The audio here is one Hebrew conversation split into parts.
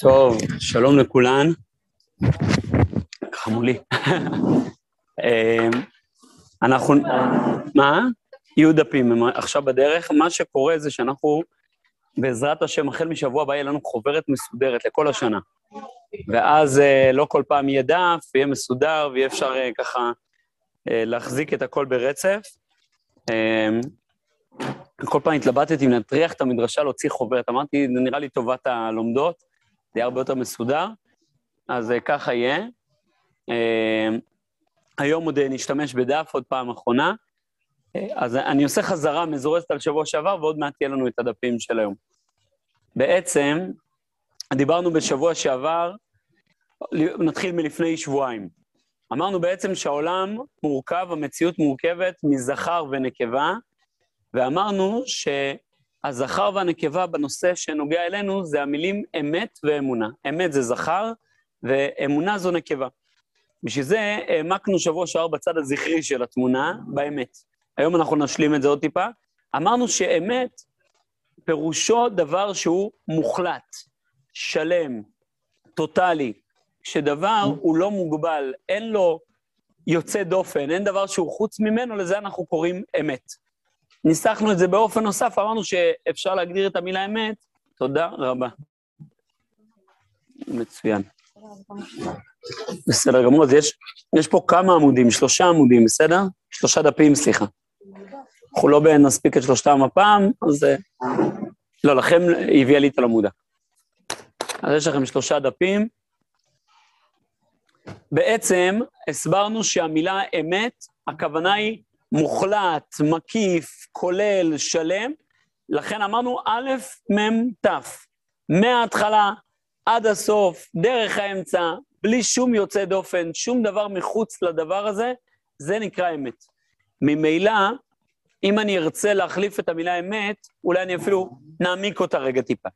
טוב, שלום לכולן. חמולי. אנחנו, מה? יהיו דפים, הם עכשיו בדרך. מה שקורה זה שאנחנו, בעזרת השם, החל משבוע הבא יהיה לנו חוברת מסודרת לכל השנה. ואז לא כל פעם יהיה דף, ויהיה מסודר, ויהיה אפשר ככה להחזיק את הכל ברצף. כל פעם התלבטתי אם להטריח את המדרשה להוציא חוברת. אמרתי, זה נראה לי טובת הלומדות, זה יהיה הרבה יותר מסודר, אז ככה יהיה. היום עוד נשתמש בדף עוד פעם אחרונה. אז אני עושה חזרה מזורזת על שבוע שעבר, ועוד מעט יהיה לנו את הדפים של היום. בעצם, דיברנו בשבוע שעבר, נתחיל מלפני שבועיים. אמרנו בעצם שהעולם מורכב, המציאות מורכבת מזכר ונקבה, ואמרנו שהזכר והנקבה בנושא שנוגע אלינו זה המילים אמת ואמונה. אמת זה זכר, ואמונה זו נקבה. בשביל זה העמקנו שבוע שעבר בצד הזכרי של התמונה, באמת. היום אנחנו נשלים את זה עוד טיפה. אמרנו שאמת, פירושו דבר שהוא מוחלט, שלם, טוטאלי, שדבר הוא לא מוגבל, אין לו יוצא דופן, אין דבר שהוא חוץ ממנו, לזה אנחנו קוראים אמת. ניסחנו את זה באופן נוסף, אמרנו שאפשר להגדיר את המילה אמת. תודה רבה. מצוין. בסדר גמור, אז יש, יש פה כמה עמודים, שלושה עמודים, בסדר? שלושה דפים, סליחה. אנחנו לא נספיק את שלושתם הפעם, אז... לא, לכם היא הביאה לי את הלמודה. אז יש לכם שלושה דפים. בעצם הסברנו שהמילה אמת, הכוונה היא מוחלט, מקיף, כולל, שלם, לכן אמרנו א', מ', ת', מההתחלה עד הסוף, דרך האמצע, בלי שום יוצא דופן, שום דבר מחוץ לדבר הזה, זה נקרא אמת. ממילא, אם אני ארצה להחליף את המילה אמת, אולי אני אפילו נעמיק אותה רגע טיפה.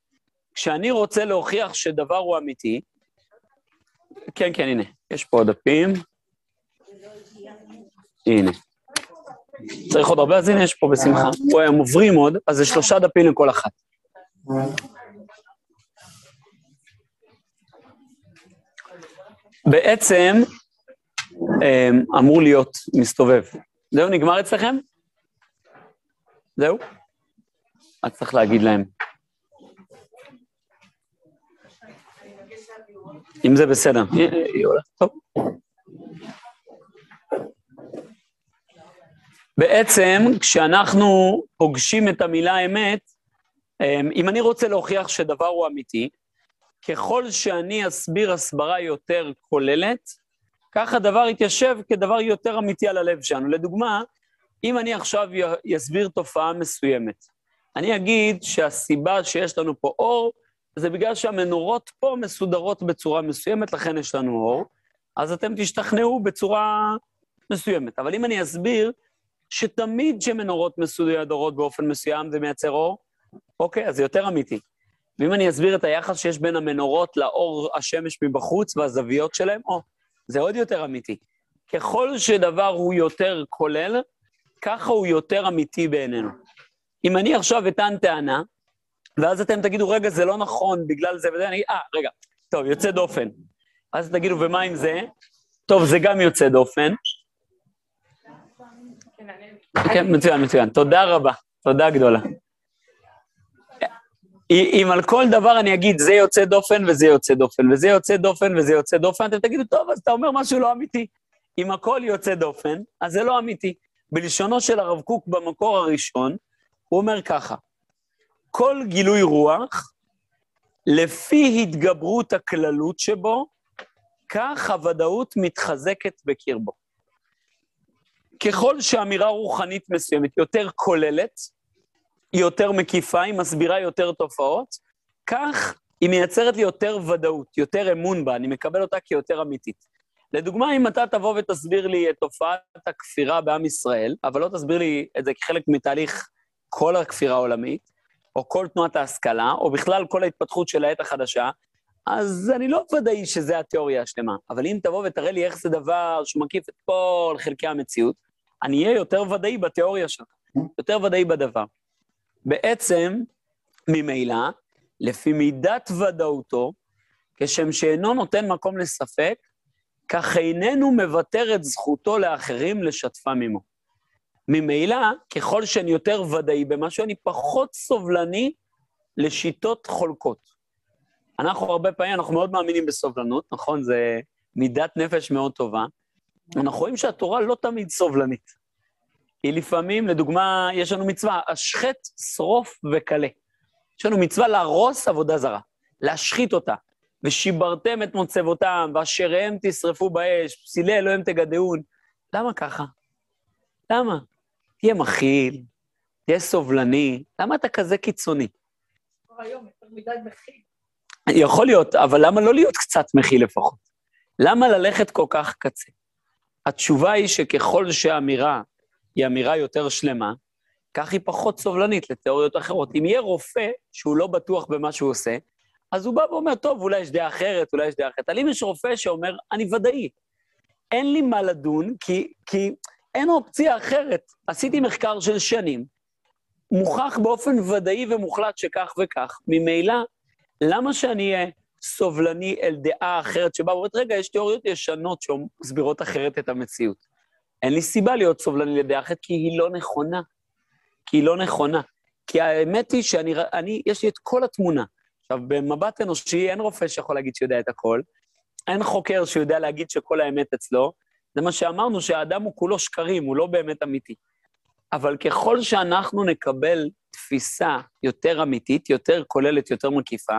כשאני רוצה להוכיח שדבר הוא אמיתי, כן, כן, הנה, יש פה דפים. הנה. צריך עוד הרבה, אז הנה יש פה בשמחה. הם עוברים עוד, אז זה שלושה דפים לכל אחת. בעצם אמור להיות מסתובב. זהו, נגמר אצלכם? זהו? אז צריך להגיד להם. אם זה בסדר. טוב. בעצם, כשאנחנו פוגשים את המילה אמת, אם אני רוצה להוכיח שדבר הוא אמיתי, ככל שאני אסביר הסברה יותר כוללת, כך הדבר יתיישב כדבר יותר אמיתי על הלב שלנו. לדוגמה, אם אני עכשיו אסביר תופעה מסוימת, אני אגיד שהסיבה שיש לנו פה אור, זה בגלל שהמנורות פה מסודרות בצורה מסוימת, לכן יש לנו אור, אז אתם תשתכנעו בצורה מסוימת. אבל אם אני אסביר שתמיד כשמנורות מסודרות באופן מסוים זה מייצר אור, אוקיי, אז זה יותר אמיתי. ואם אני אסביר את היחס שיש בין המנורות לאור השמש מבחוץ והזוויות שלהם, או, זה עוד יותר אמיתי. ככל שדבר הוא יותר כולל, ככה הוא יותר אמיתי בעינינו. אם אני עכשיו אטען טענה, ואז אתם תגידו, רגע, זה לא נכון, בגלל זה וזה, אני אגיד, אה, רגע, טוב, יוצא דופן. אז תגידו, ומה עם זה? טוב, זה גם יוצא דופן. כן, מצוין, מצוין. תודה רבה, תודה גדולה. אם על כל דבר אני אגיד, זה יוצא דופן וזה יוצא דופן, וזה יוצא דופן וזה יוצא דופן, אתם תגידו, טוב, אז אתה אומר משהו לא אמיתי. אם הכל יוצא דופן, אז זה לא אמיתי. בלשונו של הרב קוק במקור הראשון, הוא אומר ככה, כל גילוי רוח, לפי התגברות הכללות שבו, כך הוודאות מתחזקת בקרבו. ככל שאמירה רוחנית מסוימת יותר כוללת, היא יותר מקיפה, היא מסבירה יותר תופעות, כך היא מייצרת לי יותר ודאות, יותר אמון בה, אני מקבל אותה כיותר אמיתית. לדוגמה, אם אתה תבוא ותסביר לי את תופעת הכפירה בעם ישראל, אבל לא תסביר לי את זה כחלק מתהליך כל הכפירה העולמית, או כל תנועת ההשכלה, או בכלל כל ההתפתחות של העת החדשה, אז אני לא ודאי שזה התיאוריה השלמה. אבל אם תבוא ותראה לי איך זה דבר שמקיף את כל חלקי המציאות, אני אהיה יותר ודאי בתיאוריה שלך, יותר ודאי בדבר. בעצם, ממילא, לפי מידת ודאותו, כשם שאינו נותן מקום לספק, כך איננו מוותר את זכותו לאחרים לשתפם עמו. ממילא, ככל שאני יותר ודאי במשהו, אני פחות סובלני לשיטות חולקות. אנחנו הרבה פעמים, אנחנו מאוד מאמינים בסובלנות, נכון? זה מידת נפש מאוד טובה. אנחנו רואים שהתורה לא תמיד סובלנית. היא לפעמים, לדוגמה, יש לנו מצווה, השחט, שרוף וכלה. יש לנו מצווה להרוס עבודה זרה, להשחית אותה. ושיברתם את מוצבותם, ואשריהם תשרפו באש, פסילי אלוהים תגדעון. למה ככה? למה? תהיה מכיל, תהיה סובלני, למה אתה כזה קיצוני? היום יותר מדי מכיל. יכול להיות, אבל למה לא להיות קצת מכיל לפחות? למה ללכת כל כך קצה? התשובה היא שככל שהאמירה היא אמירה יותר שלמה, כך היא פחות סובלנית לתיאוריות אחרות. אם יהיה רופא שהוא לא בטוח במה שהוא עושה, אז הוא בא ואומר, טוב, אולי יש דעה אחרת, אולי יש דעה אחרת. אבל אם יש רופא שאומר, אני ודאי, אין לי מה לדון, כי, כי אין אופציה אחרת. עשיתי מחקר של שנים, מוכח באופן ודאי ומוחלט שכך וכך, ממילא, למה שאני אהיה סובלני אל דעה אחרת שבה אומרת, רגע, יש תיאוריות ישנות שמסבירות אחרת את המציאות. אין לי סיבה להיות סובלני לדעה אחרת, כי היא לא נכונה. כי היא לא נכונה. כי האמת היא שאני, אני, יש לי את כל התמונה. עכשיו, במבט אנושי אין רופא שיכול להגיד שיודע את הכל, אין חוקר שיודע להגיד שכל האמת אצלו. זה מה שאמרנו, שהאדם הוא כולו שקרים, הוא לא באמת אמיתי. אבל ככל שאנחנו נקבל תפיסה יותר אמיתית, יותר כוללת, יותר מקיפה,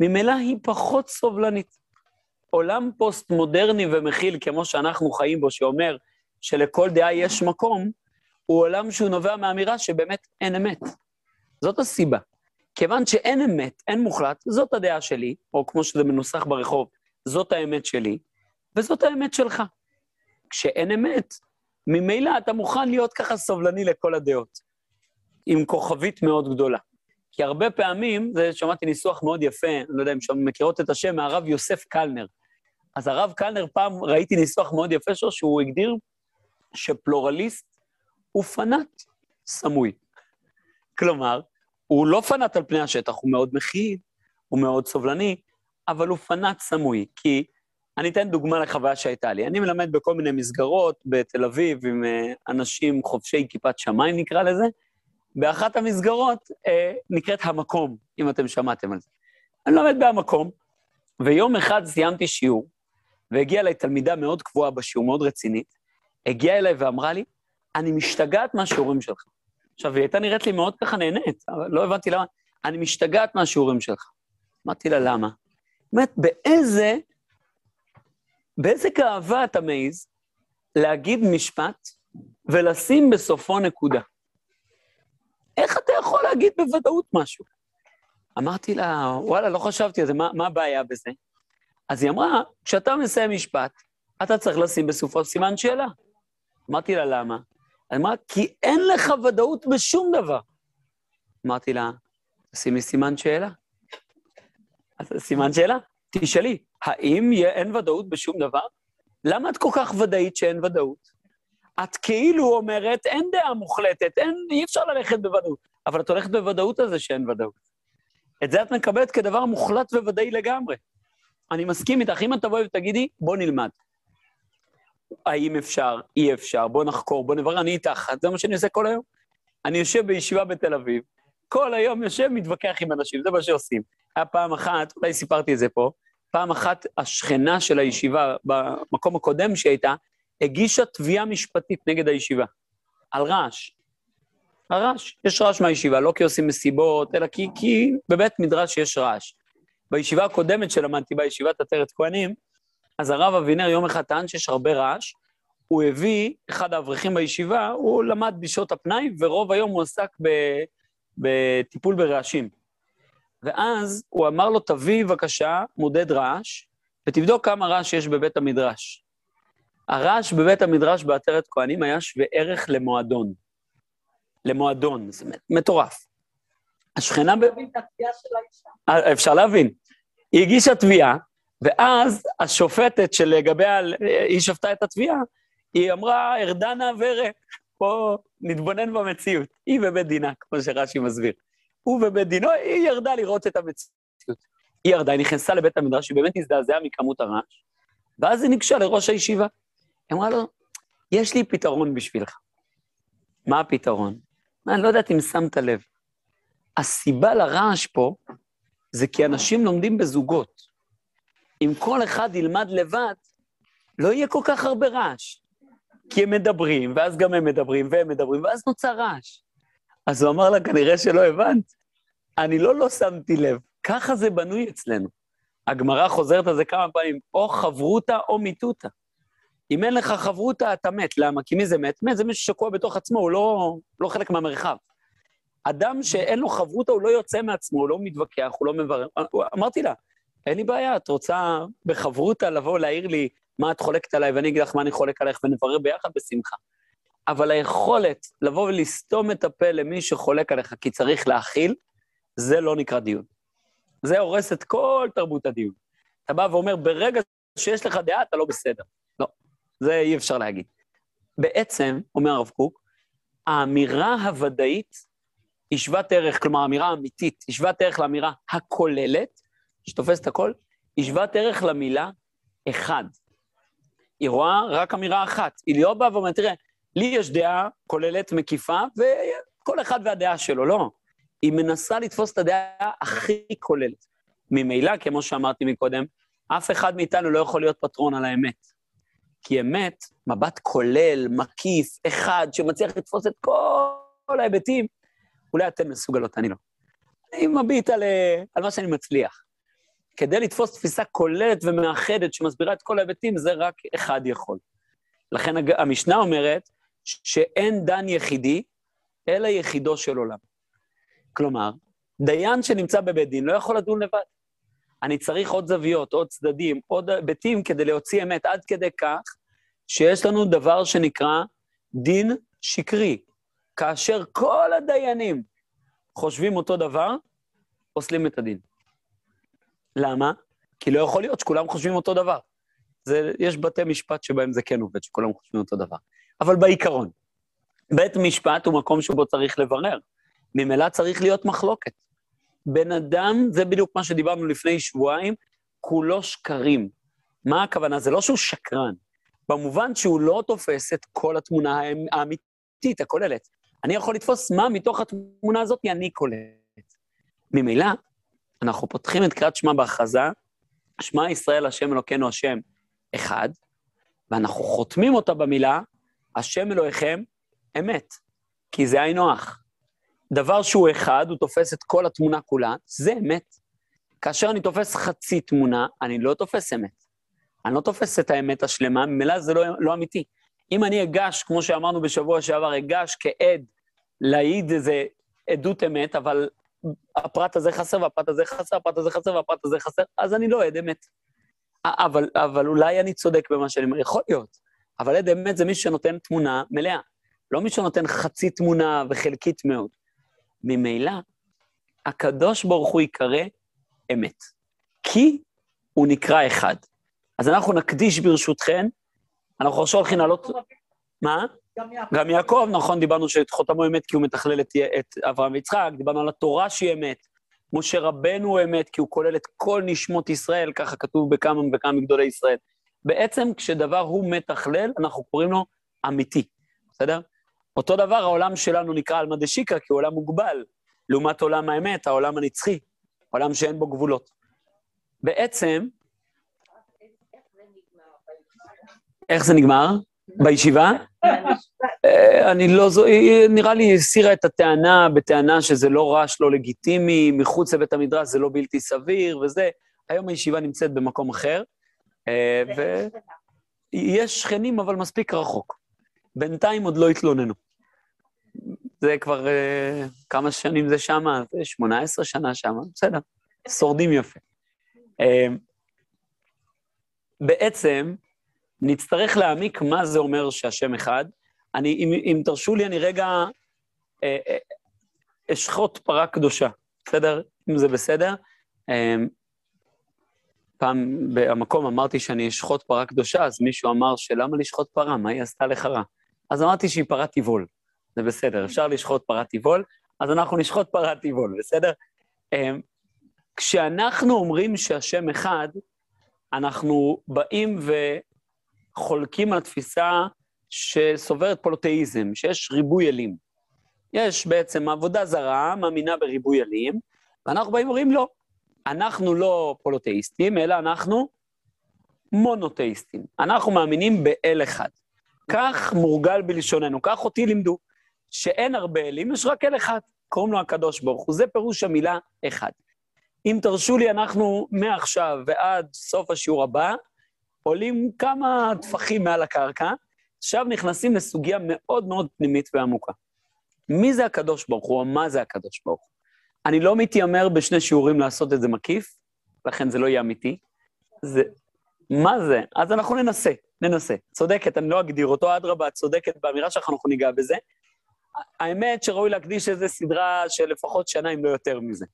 ממילא היא פחות סובלנית. עולם פוסט-מודרני ומכיל, כמו שאנחנו חיים בו, שאומר שלכל דעה יש מקום, הוא עולם שהוא נובע מהאמירה שבאמת אין אמת. זאת הסיבה. כיוון שאין אמת, אין מוחלט, זאת הדעה שלי, או כמו שזה מנוסח ברחוב, זאת האמת שלי, וזאת האמת שלך. כשאין אמת, ממילא אתה מוכן להיות ככה סובלני לכל הדעות, עם כוכבית מאוד גדולה. כי הרבה פעמים, זה שמעתי ניסוח מאוד יפה, אני לא יודע אם שם מכירות את השם, מהרב יוסף קלנר. אז הרב קלנר, פעם ראיתי ניסוח מאוד יפה שלו, שהוא הגדיר שפלורליסט הוא פנאט סמוי. כלומר, הוא לא פנאט על פני השטח, הוא מאוד מכיל, הוא מאוד סובלני, אבל הוא פנאט סמוי. כי אני אתן דוגמה לחוויה שהייתה לי. אני מלמד בכל מיני מסגרות בתל אביב עם אה, אנשים חובשי כיפת שמיים, נקרא לזה. באחת המסגרות אה, נקראת המקום, אם אתם שמעתם על זה. אני לומד בהמקום, ויום אחד סיימתי שיעור, והגיעה אליי תלמידה מאוד קבועה בשיעור, מאוד רצינית, הגיעה אליי ואמרה לי, אני משתגעת מהשיעורים שלך. עכשיו, היא הייתה נראית לי מאוד ככה נהנית, אבל לא הבנתי למה. אני משתגעת מהשיעורים שלך. אמרתי לה, למה? באמת, באיזה, באיזה גאווה אתה מעז להגיד משפט ולשים בסופו נקודה? איך אתה יכול להגיד בוודאות משהו? אמרתי לה, וואלה, לא חשבתי על זה, מה, מה הבעיה בזה? אז היא אמרה, כשאתה מסיים משפט, אתה צריך לשים בסופו סימן שאלה. אמרתי לה, למה? היא אמרה, כי אין לך ודאות בשום דבר. אמרתי לה, שימי סימן שאלה. אז סימן שאלה, תשאלי, האם אין ודאות בשום דבר? למה את כל כך ודאית שאין ודאות? את כאילו אומרת, אין דעה מוחלטת, אין, אי אפשר ללכת בוודאות, אבל את הולכת בוודאות על זה שאין ודאות. את זה את מקבלת כדבר מוחלט וודאי לגמרי. אני מסכים איתך, אם את תבואי ותגידי, בוא נלמד. האם אפשר, אי אפשר, בוא נחקור, בוא נברר, אני איתך, זה מה שאני עושה כל היום. אני יושב בישיבה בתל אביב, כל היום יושב, מתווכח עם אנשים, זה מה שעושים. היה פעם אחת, אולי סיפרתי את זה פה, פעם אחת השכנה של הישיבה, במקום הקודם שהיא הייתה, הגישה תביעה משפטית נגד הישיבה, על רעש. הרעש, יש רעש מהישיבה, לא כי עושים מסיבות, אלא כי, כי בבית מדרש יש רעש. בישיבה הקודמת שלמדתי בה, ישיבת עטרת כהנים, אז הרב אבינר יום אחד טען שיש הרבה רעש, הוא הביא, אחד האברכים בישיבה, הוא למד בשעות הפנאי, ורוב היום הוא עסק ב, בטיפול ברעשים. ואז הוא אמר לו, תביא בבקשה מודד רעש, ותבדוק כמה רעש יש בבית המדרש. הרעש בבית המדרש בעטרת כהנים היה שווה ערך למועדון. למועדון, זה מטורף. השכנה... ב... אה, אפשר להבין. היא הגישה תביעה, ואז השופטת שלגביה היא שפטה את התביעה, היא אמרה, ארדנה ורה, פה נתבונן במציאות. היא בבית דינה, כמו שרש"י מסביר. הוא בבית דינו, היא ירדה לראות את המציאות. היא ירדה, היא נכנסה לבית המדרש, היא באמת הזדעזעה מכמות הרעש, ואז היא ניגשה לראש הישיבה. אמרה לו, יש לי פתרון בשבילך. מה הפתרון? אני לא יודעת אם שמת לב. הסיבה לרעש פה זה כי אנשים לומדים בזוגות. אם כל אחד ילמד לבד, לא יהיה כל כך הרבה רעש. כי הם מדברים, ואז גם הם מדברים, והם מדברים, ואז נוצר רעש. אז הוא אמר לה, כנראה שלא הבנת. אני לא לא שמתי לב, ככה זה בנוי אצלנו. הגמרא חוזרת על זה כמה פעמים, או חברותא או מיתותא. אם אין לך חברותא, אתה מת. למה? כי מי זה מת? מת זה מישהו ששקוע בתוך עצמו, הוא לא, לא חלק מהמרחב. אדם שאין לו חברותא, הוא לא יוצא מעצמו, הוא לא מתווכח, הוא לא מברר. אמרתי לה, אין לי בעיה, את רוצה בחברותא לבוא להעיר לי מה את חולקת עליי, ואני אגיד לך מה אני חולק עלייך, ונברר ביחד בשמחה. אבל היכולת לבוא ולסתום את הפה למי שחולק עליך כי צריך להכיל, זה לא נקרא דיון. זה הורס את כל תרבות הדיון. אתה בא ואומר, ברגע שיש לך דעה, אתה לא בסדר. לא, זה אי אפשר להגיד. בעצם, אומר הרב קוק, האמירה הוודאית היא שוות ערך, כלומר, האמירה האמיתית, היא שוות ערך לאמירה הכוללת, שתופסת הכל, היא שוות ערך למילה אחד. היא רואה רק אמירה אחת. היא לא באה ואומרת, תראה, לי יש דעה כוללת, מקיפה, וכל אחד והדעה שלו, לא. היא מנסה לתפוס את הדעה הכי כוללת. ממילא, כמו שאמרתי מקודם, אף אחד מאיתנו לא יכול להיות פטרון על האמת. כי אמת, מבט כולל, מקיף, אחד, שמצליח לתפוס את כל ההיבטים, אולי אתן מסוגלות, אני לא. אני מביט על, על מה שאני מצליח. כדי לתפוס תפיסה כוללת ומאחדת שמסבירה את כל ההיבטים, זה רק אחד יכול. לכן המשנה אומרת שאין דן יחידי, אלא יחידו של עולם. כלומר, דיין שנמצא בבית דין לא יכול לדון לבד. אני צריך עוד זוויות, עוד צדדים, עוד היבטים כדי להוציא אמת, עד כדי כך שיש לנו דבר שנקרא דין שקרי. כאשר כל הדיינים חושבים אותו דבר, פוסלים את הדין. למה? כי לא יכול להיות שכולם חושבים אותו דבר. זה, יש בתי משפט שבהם זה כן עובד, שכולם חושבים אותו דבר. אבל בעיקרון, בית משפט הוא מקום שבו צריך לברר. ממילא צריך להיות מחלוקת. בן אדם, זה בדיוק מה שדיברנו לפני שבועיים, כולו שקרים. מה הכוונה? זה לא שהוא שקרן, במובן שהוא לא תופס את כל התמונה האמיתית, הכוללת. אני יכול לתפוס מה מתוך התמונה הזאת אני קולט. ממילא, אנחנו פותחים את קריאת שמע בהכרזה, שמע ישראל השם אלוקינו השם אחד, ואנחנו חותמים אותה במילה, השם אלוהיכם אמת, כי זה היינו הך. דבר שהוא אחד, הוא תופס את כל התמונה כולה, זה אמת. כאשר אני תופס חצי תמונה, אני לא תופס אמת. אני לא תופס את האמת השלמה, ממילא זה לא, לא אמיתי. אם אני אגש, כמו שאמרנו בשבוע שעבר, אגש כעד להעיד איזה עדות אמת, אבל הפרט הזה חסר, והפרט הזה חסר, הפרט הזה חסר, והפרט הזה חסר, אז אני לא עד אמת. אבל, אבל אולי אני צודק במה שאני אומר, יכול להיות. אבל עד אמת זה מי שנותן תמונה מלאה, לא מי שנותן חצי תמונה וחלקית מאוד. ממילא, הקדוש ברוך הוא ייקרא אמת. כי הוא נקרא אחד. אז אנחנו נקדיש ברשותכן, אנחנו עכשיו הולכים לעלות... מה? גם יעקב. גם יעקב, נכון, דיברנו שאת חותמו אמת כי הוא מתכלל את, את אברהם ויצחק, דיברנו על התורה שהיא אמת. משה רבנו הוא אמת כי הוא כולל את כל נשמות ישראל, ככה כתוב בכמה וכמה מגדולי ישראל. בעצם כשדבר הוא מתכלל, אנחנו קוראים לו אמיתי, בסדר? אותו דבר, העולם שלנו נקרא עלמא דשיקרא, כי הוא עולם מוגבל, לעומת עולם האמת, העולם הנצחי, עולם שאין בו גבולות. בעצם, איך זה נגמר? בישיבה? אה, אני לא זו... היא נראה לי הסירה את הטענה בטענה שזה לא רעש לא לגיטימי, מחוץ לבית המדרש זה לא בלתי סביר וזה. היום הישיבה נמצאת במקום אחר, אה, ויש שכנים, אבל מספיק רחוק. בינתיים עוד לא התלוננו. זה כבר uh, כמה שנים זה שמה? זה 18 שנה שמה, בסדר, שורדים יפה. Uh, בעצם, נצטרך להעמיק מה זה אומר שהשם אחד. אני, אם, אם תרשו לי, אני רגע uh, uh, אשחוט פרה קדושה, בסדר? אם זה בסדר. Uh, פעם במקום אמרתי שאני אשחוט פרה קדושה, אז מישהו אמר שלמה לשחוט פרה, מה היא עשתה לך רע? אז אמרתי שהיא פרה טבעול. זה בסדר, אפשר לשחוט פרת טבעול, אז אנחנו נשחוט פרת טבעול, בסדר? אמ, כשאנחנו אומרים שהשם אחד, אנחנו באים וחולקים על תפיסה שסוברת פולותאיזם, שיש ריבוי אלים. יש בעצם עבודה זרה, מאמינה בריבוי אלים, ואנחנו באים ואומרים לא, אנחנו לא פולותאיסטים, אלא אנחנו מונותאיסטים. אנחנו מאמינים באל אחד. כך מורגל בלשוננו, כך אותי לימדו, שאין הרבה אלים, יש רק אל אחד, קוראים לו הקדוש ברוך הוא. זה פירוש המילה אחד. אם תרשו לי, אנחנו מעכשיו ועד סוף השיעור הבא, עולים כמה טפחים מעל הקרקע, עכשיו נכנסים לסוגיה מאוד מאוד פנימית ועמוקה. מי זה הקדוש ברוך הוא, או מה זה הקדוש ברוך הוא? אני לא מתיימר בשני שיעורים לעשות את זה מקיף, לכן זה לא יהיה אמיתי. זה... מה זה? אז אנחנו ננסה, ננסה. צודקת, אני לא אגדיר אותו, אדרבה, צודקת באמירה שלך, אנחנו ניגע בזה. האמת שראוי להקדיש איזו סדרה של לפחות שנה, אם לא יותר מזה.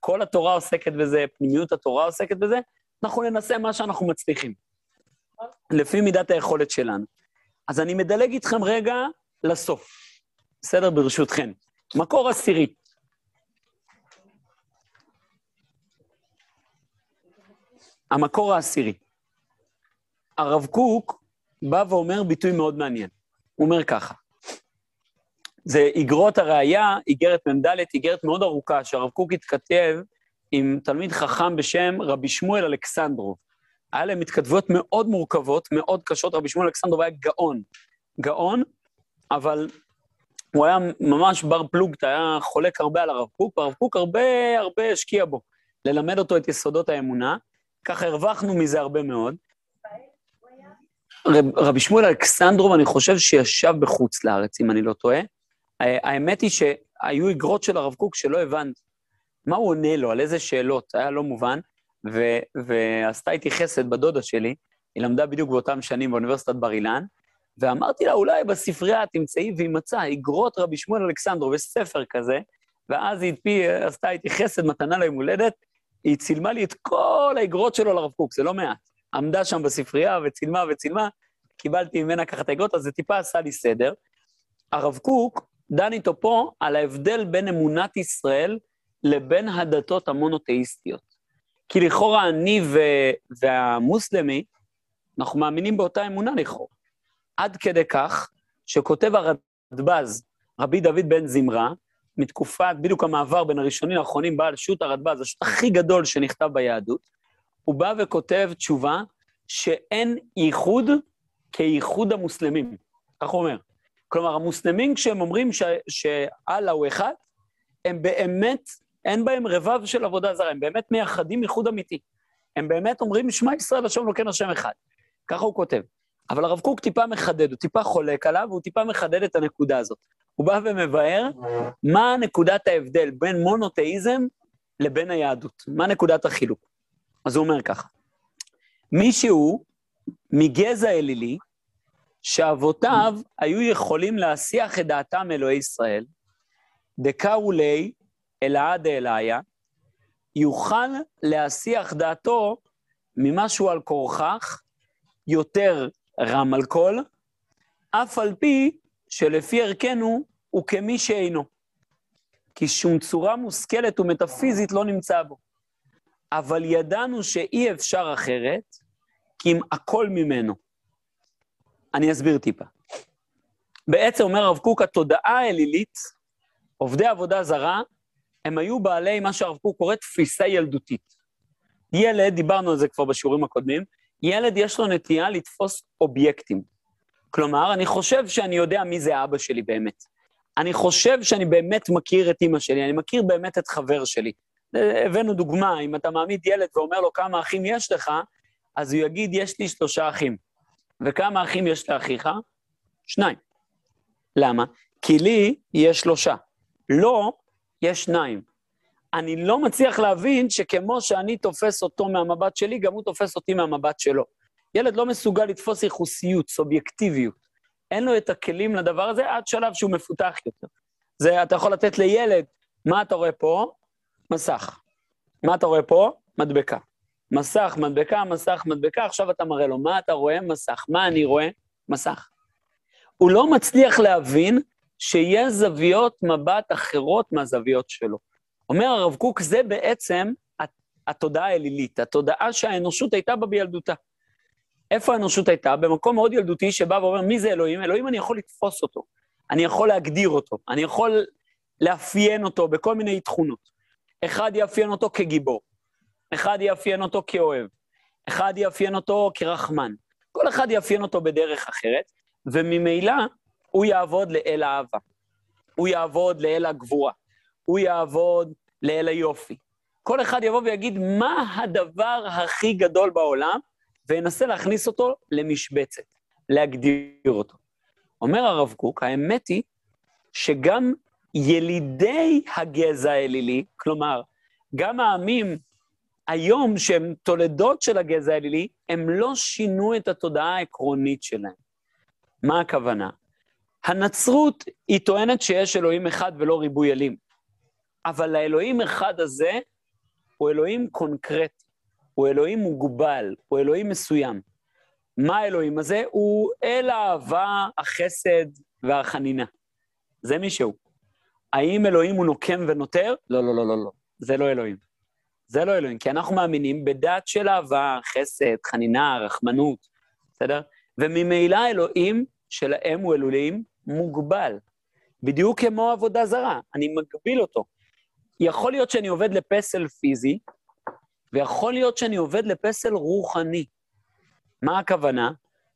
כל התורה עוסקת בזה, פנימיות התורה עוסקת בזה, אנחנו ננסה מה שאנחנו מצליחים, לפי מידת היכולת שלנו. אז אני מדלג איתכם רגע לסוף, בסדר? ברשותכם. מקור עשירי. המקור העשירי. הרב קוק בא ואומר ביטוי מאוד מעניין. הוא אומר ככה, זה איגרות הראייה, איגרת מ"ד, איגרת מאוד ארוכה, שהרב קוק התכתב עם תלמיד חכם בשם רבי שמואל אלכסנדרוב. היה להם התכתבויות מאוד מורכבות, מאוד קשות, רבי שמואל אלכסנדרוב היה גאון. גאון, אבל הוא היה ממש בר פלוגתא, היה חולק הרבה על הרב קוק, והרב קוק הרבה הרבה השקיע בו, ללמד אותו את יסודות האמונה. ככה הרווחנו מזה הרבה מאוד. רב, רבי שמואל אלכסנדרוב, אני חושב שישב בחוץ לארץ, אם אני לא טועה. האמת היא שהיו איגרות של הרב קוק שלא הבנתי. מה הוא עונה לו, על איזה שאלות, היה לא מובן, ו, ועשתה איתי חסד בדודה שלי, היא למדה בדיוק באותם שנים באוניברסיטת בר אילן, ואמרתי לה, אולי בספרייה תמצאי, והיא מצאה איגרות רבי שמואל אלכסנדרוב, יש ספר כזה, ואז היא הדפי, עשתה איתי חסד, מתנה ליום הולדת, היא צילמה לי את כל האיגרות שלו לרב קוק, זה לא מעט. עמדה שם בספרייה וצילמה וצילמה, קיבלתי ממנה ככה את האיגרות, אז זה טיפה עשה לי סדר. הרב קוק דן איתו פה על ההבדל בין אמונת ישראל לבין הדתות המונותאיסטיות. כי לכאורה אני ו- והמוסלמי, אנחנו מאמינים באותה אמונה לכאורה. עד כדי כך שכותב הרדב"ז, רבי דוד בן זמרה, מתקופת, בדיוק המעבר בין הראשונים לאחרונים, בעל שו"ת הרדב"ז, השו"ת הכי גדול שנכתב ביהדות, הוא בא וכותב תשובה שאין ייחוד כייחוד המוסלמים. כך הוא אומר. כלומר, המוסלמים, כשהם אומרים שאללה הוא אחד, הם באמת, אין בהם רבב של עבודה זרה, הם באמת מייחדים ייחוד אמיתי. הם באמת אומרים, שמע ישראל השם אלוקינו השם אחד. ככה הוא כותב. אבל הרב קוק טיפה מחדד, הוא טיפה חולק עליו, והוא טיפה מחדד את הנקודה הזאת. הוא בא ומבאר מה נקודת ההבדל בין מונותאיזם לבין היהדות, מה נקודת החילוק. אז הוא אומר ככה, מישהו מגזע אלילי, שאבותיו היו יכולים להסיח את דעתם אלוהי ישראל, דקאו לי אלאה דאליה, יוכל להסיח דעתו ממשהו על כורכך, יותר רם על כל, אף על פי שלפי ערכנו הוא כמי שאינו. כי שום צורה מושכלת ומטאפיזית לא נמצא בו. אבל ידענו שאי אפשר אחרת, כי אם הכל ממנו. אני אסביר טיפה. בעצם אומר הרב קוק, התודעה האלילית, עובדי עבודה זרה, הם היו בעלי מה שהרב קוק קורא תפיסה ילדותית. ילד, דיברנו על זה כבר בשיעורים הקודמים, ילד יש לו נטייה לתפוס אובייקטים. כלומר, אני חושב שאני יודע מי זה אבא שלי באמת. אני חושב שאני באמת מכיר את אימא שלי, אני מכיר באמת את חבר שלי. הבאנו דוגמה, אם אתה מעמיד ילד ואומר לו כמה אחים יש לך, אז הוא יגיד, יש לי שלושה אחים. וכמה אחים יש לאחיך? שניים. למה? כי לי יש שלושה. לו יש שניים. אני לא מצליח להבין שכמו שאני תופס אותו מהמבט שלי, גם הוא תופס אותי מהמבט שלו. ילד לא מסוגל לתפוס ייחוסיות, סובייקטיביות. אין לו את הכלים לדבר הזה עד שלב שהוא מפותח יותר. זה, אתה יכול לתת לילד, מה אתה רואה פה? מסך. מה אתה רואה פה? מדבקה. מסך, מדבקה, מסך, מדבקה, עכשיו אתה מראה לו, מה אתה רואה? מסך. מה אני רואה? מסך. הוא לא מצליח להבין שיש זוויות מבט אחרות מהזוויות שלו. אומר הרב קוק, זה בעצם התודעה האלילית, התודעה שהאנושות הייתה בה בילדותה. איפה האנושות הייתה? במקום מאוד ילדותי שבא ואומר, מי זה אלוהים? אלוהים אני יכול לתפוס אותו, אני יכול להגדיר אותו, אני יכול לאפיין אותו בכל מיני תכונות. אחד יאפיין אותו כגיבור, אחד יאפיין אותו כאוהב, אחד יאפיין אותו כרחמן. כל אחד יאפיין אותו בדרך אחרת, וממילא הוא יעבוד לאל האהבה. הוא יעבוד לאל הגבורה. הוא יעבוד לאל היופי. כל אחד יבוא ויגיד מה הדבר הכי גדול בעולם, וינסה להכניס אותו למשבצת, להגדיר אותו. אומר הרב קוק, האמת היא שגם ילידי הגזע האלילי, כלומר, גם העמים היום שהם תולדות של הגזע האלילי, הם לא שינו את התודעה העקרונית שלהם. מה הכוונה? הנצרות, היא טוענת שיש אלוהים אחד ולא ריבוי אלים. אבל האלוהים אחד הזה הוא אלוהים קונקרטי, הוא אלוהים מוגבל, הוא אלוהים מסוים. מה האלוהים הזה? הוא אל האהבה, החסד והחנינה. זה מי שהוא. האם אלוהים הוא נוקם ונותר? לא, לא, לא, לא, לא. זה לא אלוהים. זה לא אלוהים, כי אנחנו מאמינים בדת של אהבה, חסד, חנינה, רחמנות, בסדר? וממילא אלוהים שלהם הוא אלוהים מוגבל. בדיוק כמו עבודה זרה, אני מגביל אותו. יכול להיות שאני עובד לפסל פיזי, ויכול להיות שאני עובד לפסל רוחני. מה הכוונה?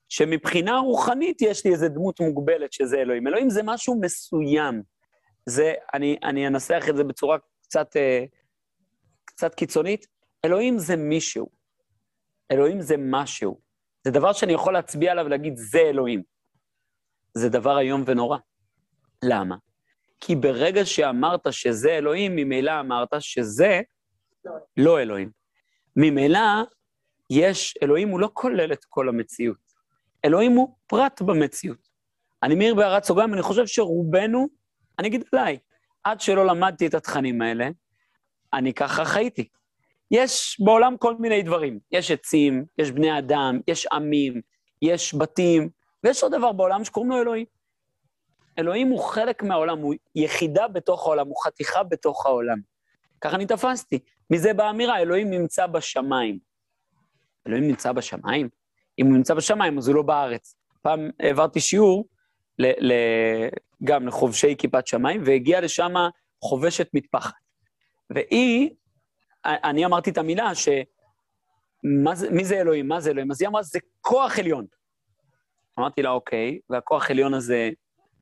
שמבחינה רוחנית יש לי איזו דמות מוגבלת שזה אלוהים. אלוהים זה משהו מסוים. זה, אני, אני אנסח את זה בצורה קצת, אה, קצת קיצונית. אלוהים זה מישהו. אלוהים זה משהו. זה דבר שאני יכול להצביע עליו ולהגיד, זה אלוהים. זה דבר איום ונורא. למה? כי ברגע שאמרת שזה אלוהים, ממילא אמרת שזה לא אלוהים. ממילא יש, אלוהים הוא לא כולל את כל המציאות. אלוהים הוא פרט במציאות. אני מעיר בהערת סוגריים, אני חושב שרובנו, אני אגיד עליי, עד שלא למדתי את התכנים האלה, אני ככה חייתי. יש בעולם כל מיני דברים. יש עצים, יש בני אדם, יש עמים, יש בתים, ויש עוד דבר בעולם שקוראים לו אלוהים. אלוהים הוא חלק מהעולם, הוא יחידה בתוך העולם, הוא חתיכה בתוך העולם. ככה אני תפסתי. מזה באה אמירה, אלוהים נמצא בשמיים. אלוהים נמצא בשמיים? אם הוא נמצא בשמיים, אז הוא לא בארץ. פעם העברתי שיעור ל, ל, גם לחובשי כיפת שמיים, והגיעה לשם חובשת מטפחת. והיא, אני אמרתי את המילה ש... זה, מי זה אלוהים? מה זה אלוהים? אז היא אמרה, זה כוח עליון. אמרתי לה, אוקיי, והכוח העליון הזה,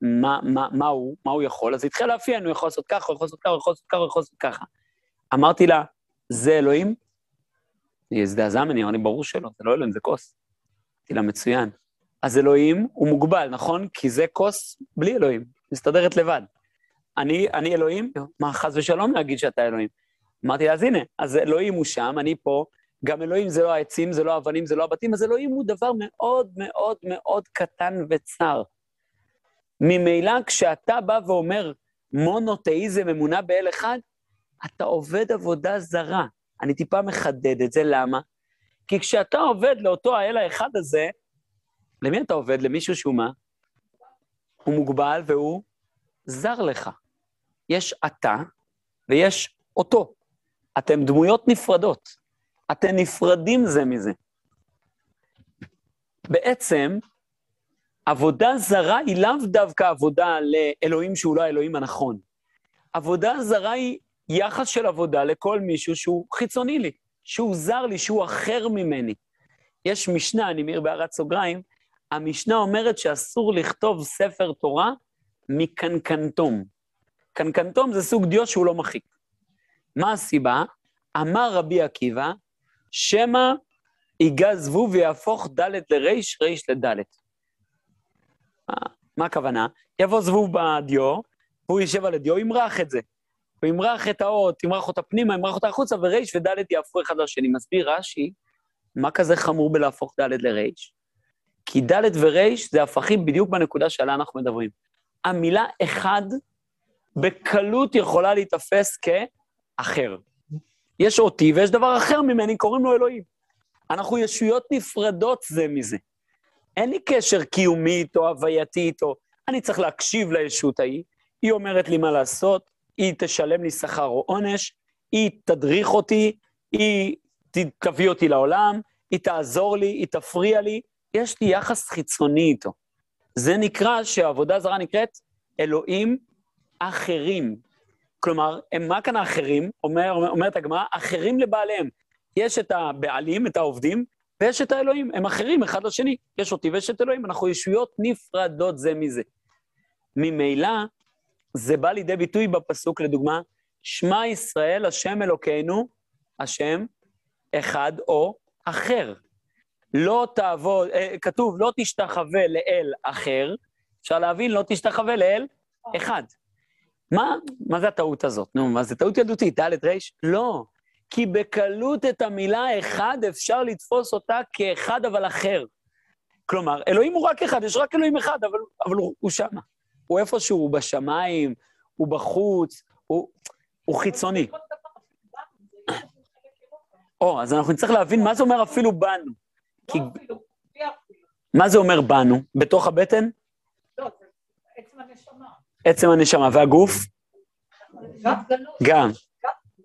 מה, מה, מה הוא? מה הוא יכול? אז התחיל לאפיין, הוא יכול לעשות ככה, הוא יכול לעשות ככה, הוא יכול לעשות ככה, הוא יכול לעשות ככה. אמרתי לה, זה אלוהים? היא הזדעזעה ממני, אמרתי, ברור שלא, זה לא אלוהים, זה כוס. אמרתי לה, מצוין. אז אלוהים הוא מוגבל, נכון? כי זה כוס בלי אלוהים, מסתדרת לבד. אני, אני אלוהים? מה, חס ושלום להגיד שאתה אלוהים. אמרתי לה, אז הנה, אז אלוהים הוא שם, אני פה, גם אלוהים זה לא העצים, זה לא האבנים, זה לא הבתים, אז אלוהים הוא דבר מאוד מאוד מאוד קטן וצר. ממילא כשאתה בא ואומר מונותאיזם, אמונה באל אחד, אתה עובד עבודה זרה. אני טיפה מחדד את זה, למה? כי כשאתה עובד לאותו האל האחד הזה, למי אתה עובד? למישהו שהוא מה? הוא מוגבל והוא זר לך. יש אתה ויש אותו. אתם דמויות נפרדות. אתם נפרדים זה מזה. בעצם, עבודה זרה היא לאו דווקא עבודה לאלוהים שהוא לא האלוהים הנכון. עבודה זרה היא יחס של עבודה לכל מישהו שהוא חיצוני לי, שהוא זר לי, שהוא אחר ממני. יש משנה, אני מעיר בהערת סוגריים, המשנה אומרת שאסור לכתוב ספר תורה מקנקנטום. קנקנטום זה סוג דיו שהוא לא מחיק. מה הסיבה? אמר רבי עקיבא, שמא ייגע זבוב ויהפוך ד' לריש, ריש לד'. מה הכוונה? יבוא זבוב בדיו, והוא יישב על הדיו, ימרח את זה. הוא ימרח את האות, ימרח אותה פנימה, ימרח אותה החוצה, וריש וד' יהפכו אחד לשני. מסביר רש"י, מה כזה חמור בלהפוך ד' לריש? כי ד' וריש זה הפכים בדיוק בנקודה שעליה אנחנו מדברים. המילה אחד בקלות יכולה להיתפס כאחר. יש אותי ויש דבר אחר ממני, קוראים לו אלוהים. אנחנו ישויות נפרדות זה מזה. אין לי קשר קיומית או הווייתית, או... אני צריך להקשיב לישות ההיא, היא אומרת לי מה לעשות, היא תשלם לי שכר או עונש, היא תדריך אותי, היא תביא אותי לעולם, היא תעזור לי, היא תפריע לי, יש לי יחס חיצוני איתו. זה נקרא שהעבודה זרה נקראת אלוהים אחרים. כלומר, הם מה כאן האחרים? אומר, אומרת הגמרא, אחרים לבעליהם. יש את הבעלים, את העובדים, ויש את האלוהים, הם אחרים אחד לשני. יש אותי ויש את אלוהים, אנחנו ישויות נפרדות זה מזה. ממילא, זה בא לידי ביטוי בפסוק, לדוגמה, שמע ישראל, השם אלוקינו, השם אחד או אחר. לא תעבוד, אה, כתוב, לא תשתחווה לאל אחר, אפשר להבין, לא תשתחווה לאל אחד. מה, מה זה הטעות הזאת? נו, מה זה טעות ילדותית, ד' ר'? לא. כי בקלות את המילה אחד אפשר לתפוס אותה כאחד אבל אחר. כלומר, אלוהים הוא רק אחד, יש רק אלוהים אחד, אבל, אבל הוא, הוא שמה. הוא איפשהו, הוא בשמיים, הוא בחוץ, הוא, הוא חיצוני. או, אז אנחנו נצטרך להבין מה זה אומר אפילו בנו. כי... מה זה אומר בנו? בתוך הבטן? לא, זה עצם הנשמה. עצם הנשמה. והגוף? גם.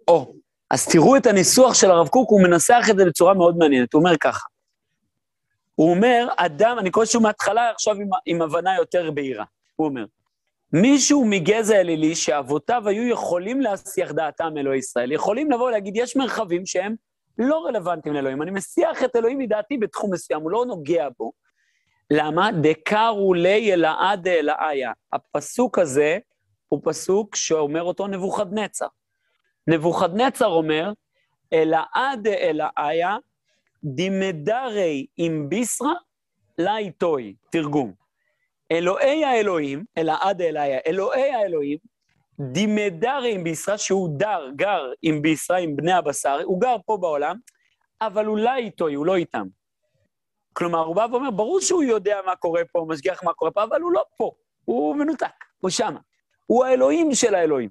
או, אז תראו את הניסוח של הרב קוק, הוא מנסח את זה בצורה מאוד מעניינת. הוא אומר ככה, הוא אומר, אדם, אני קורא שוב מההתחלה, עכשיו עם, עם הבנה יותר בהירה. הוא אומר, מישהו מגזע אלילי שאבותיו היו יכולים להסיח דעתם אלוהי ישראל, יכולים לבוא ולהגיד, יש מרחבים שהם לא רלוונטיים לאלוהים. אני מסיח את אלוהים מדעתי בתחום מסוים, הוא לא נוגע בו. למה? דקרו לי אלעד אלעיה. הפסוק הזה הוא פסוק שאומר אותו נבוכדנצר. נבוכדנצר אומר, אלעד אלעיה דימדרי עם ביסרא לאיתוי, תרגום. אלוהי האלוהים, אלעד אלעיה, אלוהי האלוהים, דימדרי עם ביסרא, שהוא דר, גר עם ביסרא, עם בני הבשר, הוא גר פה בעולם, אבל הוא לא איתו, הוא לא איתם. כלומר, הוא בא ואומר, ברור שהוא יודע מה קורה פה, הוא משגיח מה קורה פה, אבל הוא לא פה, הוא מנותק, הוא שמה. הוא האלוהים של האלוהים.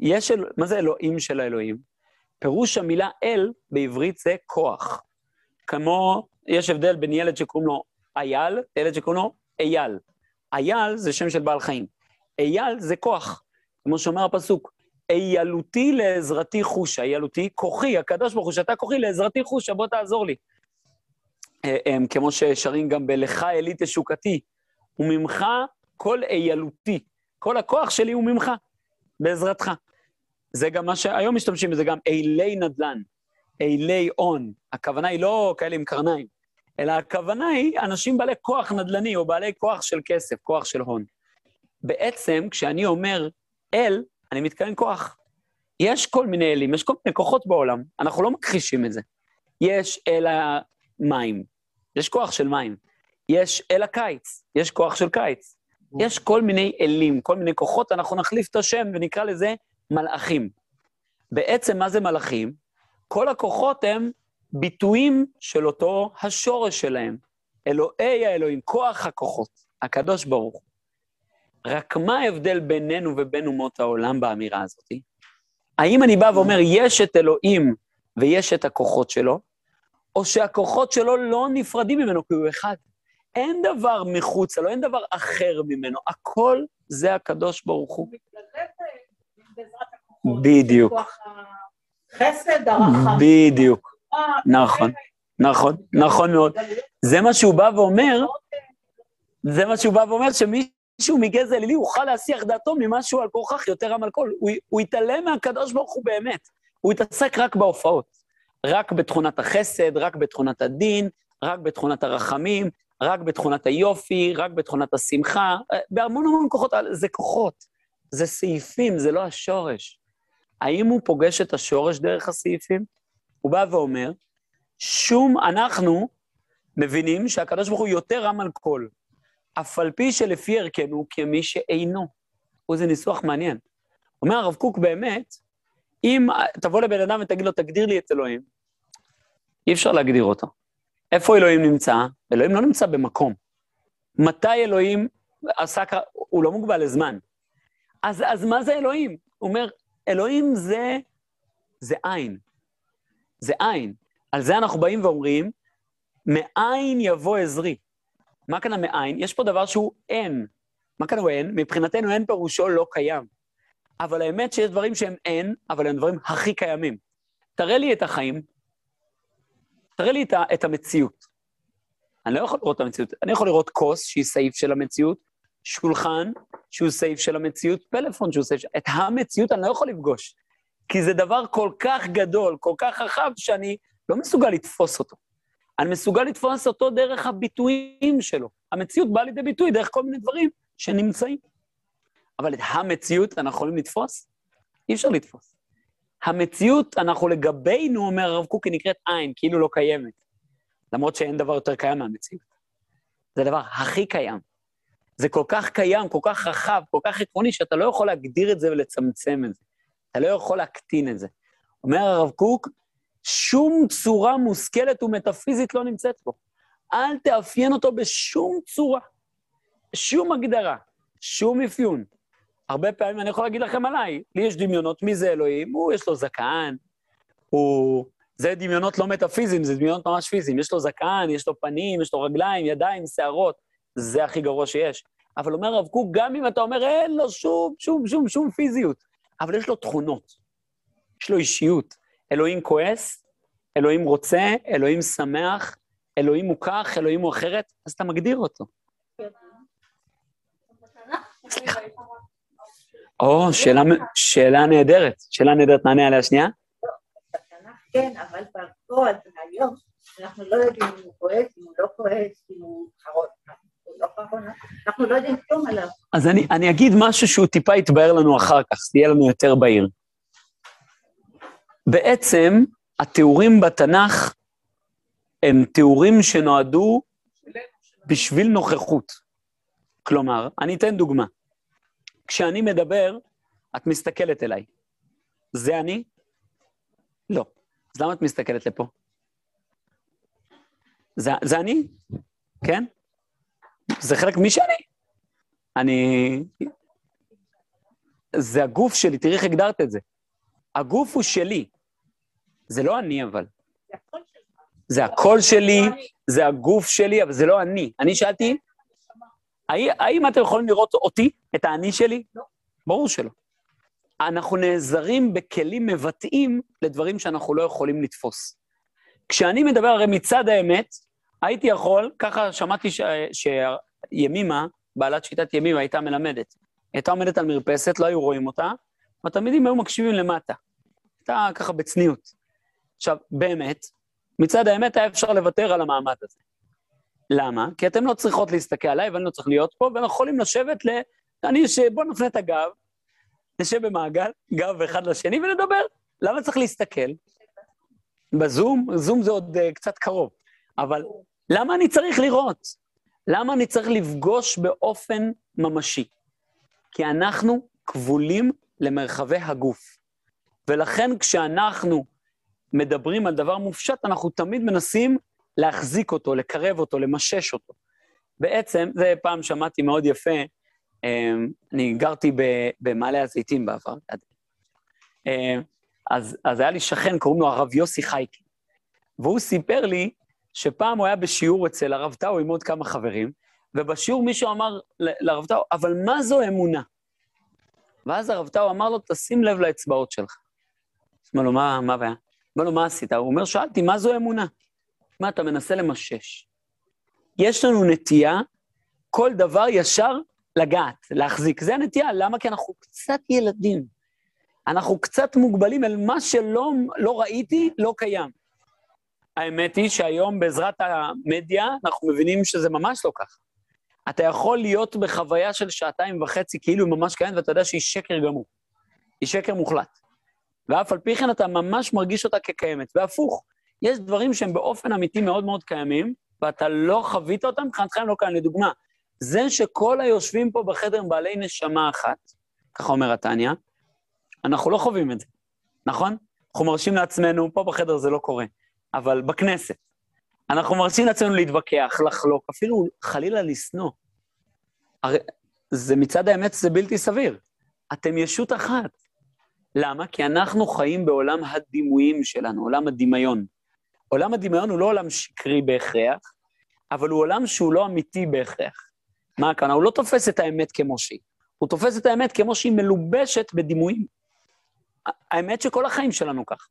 יש, אל... מה זה אלוהים של האלוהים? פירוש המילה אל בעברית זה כוח. כמו, יש הבדל בין ילד שקוראים לו אייל, ילד שקוראים לו אייל. אייל זה שם של בעל חיים. אייל זה כוח, כמו שאומר הפסוק, איילותי לעזרתי חושה, איילותי כוחי, הקדוש ברוך הוא, שאתה כוחי לעזרתי חושה, בוא תעזור לי. אה, אה, כמו ששרים גם בלך אלי תשוקתי, וממך כל איילותי, כל הכוח שלי הוא ממך, בעזרתך. זה גם מה שהיום משתמשים בזה, גם אילי נדל"ן, אילי הון. הכוונה היא לא כאלה עם קרניים, אלא הכוונה היא אנשים בעלי כוח נדל"ני או בעלי כוח של כסף, כוח של הון. בעצם, כשאני אומר אל, אני מתכוון כוח. יש כל מיני אלים, יש כל מיני כוחות בעולם, אנחנו לא מכחישים את זה. יש אל המים, יש כוח של מים. יש אל הקיץ, יש כוח של קיץ. יש כל מיני אלים, כל מיני כוחות, אנחנו נחליף את השם ונקרא לזה מלאכים. בעצם, מה זה מלאכים? כל הכוחות הם ביטויים של אותו השורש שלהם. אלוהי האלוהים, כוח הכוחות, הקדוש ברוך הוא. רק מה ההבדל בינינו ובין אומות העולם באמירה הזאת? האם אני בא ואומר, יש את אלוהים ויש את הכוחות שלו, או שהכוחות שלו לא נפרדים ממנו כי הוא אחד? אין דבר מחוצה לו, אין דבר אחר ממנו, הכל זה הקדוש ברוך הוא. בדיוק. חסד, הרחם. בדיוק. נכון, נכון, נכון מאוד. זה מה שהוא בא ואומר, זה מה שהוא בא ואומר, שמישהו מגזע אלילי יוכל להסיח דעתו ממשהו על כורכך יותר עם אלכוהול. הוא, יתעלם מהקדוש ברוך הוא באמת. הוא יתעסק רק בהופעות. רק בתכונת החסד, רק בתכונת הדין, רק בתכונת הרחמים, רק בתכונת היופי, רק בתכונת השמחה, אה, בהמון המון כוחות, זה כוחות, זה סעיפים, זה לא השורש. האם הוא פוגש את השורש דרך הסעיפים? הוא בא ואומר, שום, אנחנו מבינים שהקדוש ברוך הוא יותר רם על כל, אף על פי שלפי ערכנו כמי שאינו. וזה ניסוח מעניין. אומר הרב קוק באמת, אם תבוא לבן אדם ותגיד לו, תגדיר לי את אלוהים, אי אפשר להגדיר אותו. איפה אלוהים נמצא? אלוהים לא נמצא במקום. מתי אלוהים עסק, הוא לא מוגבל לזמן. אז, אז מה זה אלוהים? הוא אומר, אלוהים זה, זה עין. זה עין. על זה אנחנו באים ואומרים, מאין יבוא עזרי. מה כאן המאין? יש פה דבר שהוא אין. מה כאן הוא אין? מבחינתנו אין פירושו לא קיים. אבל האמת שיש דברים שהם אין, אבל הם דברים הכי קיימים. תראה לי את החיים, תראה לי את, את המציאות. אני לא יכול לראות את המציאות, אני יכול לראות כוס שהיא סעיף של המציאות, שולחן שהוא סעיף של המציאות, פלאפון שהוא סעיף של... את המציאות אני לא יכול לפגוש, כי זה דבר כל כך גדול, כל כך רחב, שאני לא מסוגל לתפוס אותו. אני מסוגל לתפוס אותו דרך הביטויים שלו. המציאות באה לידי ביטוי דרך כל מיני דברים שנמצאים. אבל את המציאות אנחנו יכולים לתפוס? אי אפשר לתפוס. המציאות, אנחנו לגבינו, אומר הרב קוק, היא נקראת עין, כאילו לא קיימת. למרות שאין דבר יותר קיים מהמציאות. זה הדבר הכי קיים. זה כל כך קיים, כל כך רחב, כל כך עקרוני, שאתה לא יכול להגדיר את זה ולצמצם את זה. אתה לא יכול להקטין את זה. אומר הרב קוק, שום צורה מושכלת ומטאפיזית לא נמצאת בו. אל תאפיין אותו בשום צורה, שום הגדרה, שום אפיון. הרבה פעמים אני יכול להגיד לכם עליי, לי יש דמיונות, מי זה אלוהים? הוא, יש לו זקן, הוא... זה דמיונות לא מטאפיזיים, זה דמיונות ממש פיזיים. יש לו זקן, יש לו פנים, יש לו רגליים, ידיים, שערות, זה הכי גרוע שיש. אבל אומר הרב קוק, גם אם אתה אומר, אין לו שום, שום, שום, שום פיזיות, אבל יש לו תכונות, יש לו אישיות. אלוהים כועס, אלוהים רוצה, אלוהים שמח, אלוהים הוא כך, אלוהים הוא אחרת, אז אתה מגדיר אותו. סליחה. או, שאלה, נהדרת. שאלה נהדרת, נענה עליה שנייה. כן, אבל בפועל, היום, אנחנו לא יודעים אם הוא כועס, אם הוא לא כועס, אם הוא חרון. לא אנחנו לא יודעים כלום עליו. אז אני, אני אגיד משהו שהוא טיפה יתבהר לנו אחר כך, זה יהיה לנו יותר בהיר. בעצם, התיאורים בתנ"ך הם תיאורים שנועדו בשביל נוכחות. כלומר, אני אתן דוגמה. כשאני מדבר, את מסתכלת אליי. זה אני? לא. אז למה את מסתכלת לפה? זה, זה אני, כן? זה חלק מי שאני. אני... זה הגוף שלי, תראי איך הגדרת את זה. הגוף הוא שלי. זה לא אני, אבל. זה הקול שלי, זה הגוף שלי, אבל זה לא אני. אני שאלתי, האם אתם יכולים לראות אותי, את האני שלי? לא. ברור שלא. אנחנו נעזרים בכלים מבטאים לדברים שאנחנו לא יכולים לתפוס. כשאני מדבר, הרי מצד האמת, הייתי יכול, ככה שמעתי ש... שימימה, בעלת שיטת ימימה, הייתה מלמדת. הייתה עומדת על מרפסת, לא היו רואים אותה, והתלמידים היו מקשיבים למטה. הייתה ככה בצניעות. עכשיו, באמת, מצד האמת היה אפשר לוותר על המעמד הזה. למה? כי אתן לא צריכות להסתכל עליי ואני לא צריך להיות פה, ואנחנו יכולים לשבת ל... אני, ש... בוא נפנה את הגב, נשב במעגל, גב אחד לשני ונדבר. למה צריך להסתכל? בזום? זום זה עוד uh, קצת קרוב, אבל למה אני צריך לראות? למה אני צריך לפגוש באופן ממשי? כי אנחנו כבולים למרחבי הגוף. ולכן כשאנחנו מדברים על דבר מופשט, אנחנו תמיד מנסים להחזיק אותו, לקרב אותו, למשש אותו. בעצם, זה פעם שמעתי מאוד יפה, אמ, אני גרתי במעלה הזיתים בעבר, אמ, אז, אז היה לי שכן, קוראים לו הרב יוסי חייקי, והוא סיפר לי שפעם הוא היה בשיעור אצל הרב טאו עם עוד כמה חברים, ובשיעור מישהו אמר לרב טאו, אבל מה זו אמונה? ואז הרב טאו אמר לו, תשים לב לאצבעות שלך. אמר לו, מה הבעיה? אמר לו, מה עשית? הוא אומר, שאלתי, מה זו אמונה? מה, אתה מנסה למשש. יש לנו נטייה, כל דבר ישר לגעת, להחזיק. זה הנטייה, למה? כי אנחנו קצת ילדים. אנחנו קצת מוגבלים אל מה שלא לא ראיתי, לא קיים. האמת היא שהיום בעזרת המדיה אנחנו מבינים שזה ממש לא ככה. אתה יכול להיות בחוויה של שעתיים וחצי כאילו ממש קיימת, ואתה יודע שהיא שקר גמור. היא שקר מוחלט. ואף על פי כן אתה ממש מרגיש אותה כקיימת. והפוך, יש דברים שהם באופן אמיתי מאוד מאוד קיימים, ואתה לא חווית אותם, מבחינתך הם לא קיימים. לדוגמה, זה שכל היושבים פה בחדר הם בעלי נשמה אחת, ככה אומר התניא, אנחנו לא חווים את זה, נכון? אנחנו מרשים לעצמנו, פה בחדר זה לא קורה, אבל בכנסת, אנחנו מרשים לעצמנו להתווכח, לחלוק, אפילו חלילה לשנוא. הרי זה מצד האמת, זה בלתי סביר. אתם ישות אחת. למה? כי אנחנו חיים בעולם הדימויים שלנו, עולם הדמיון. עולם הדמיון הוא לא עולם שקרי בהכרח, אבל הוא עולם שהוא לא אמיתי בהכרח. מה הכוונה? הוא לא תופס את האמת כמו שהיא. הוא תופס את האמת כמו שהיא מלובשת בדימויים. האמת שכל החיים שלנו כך.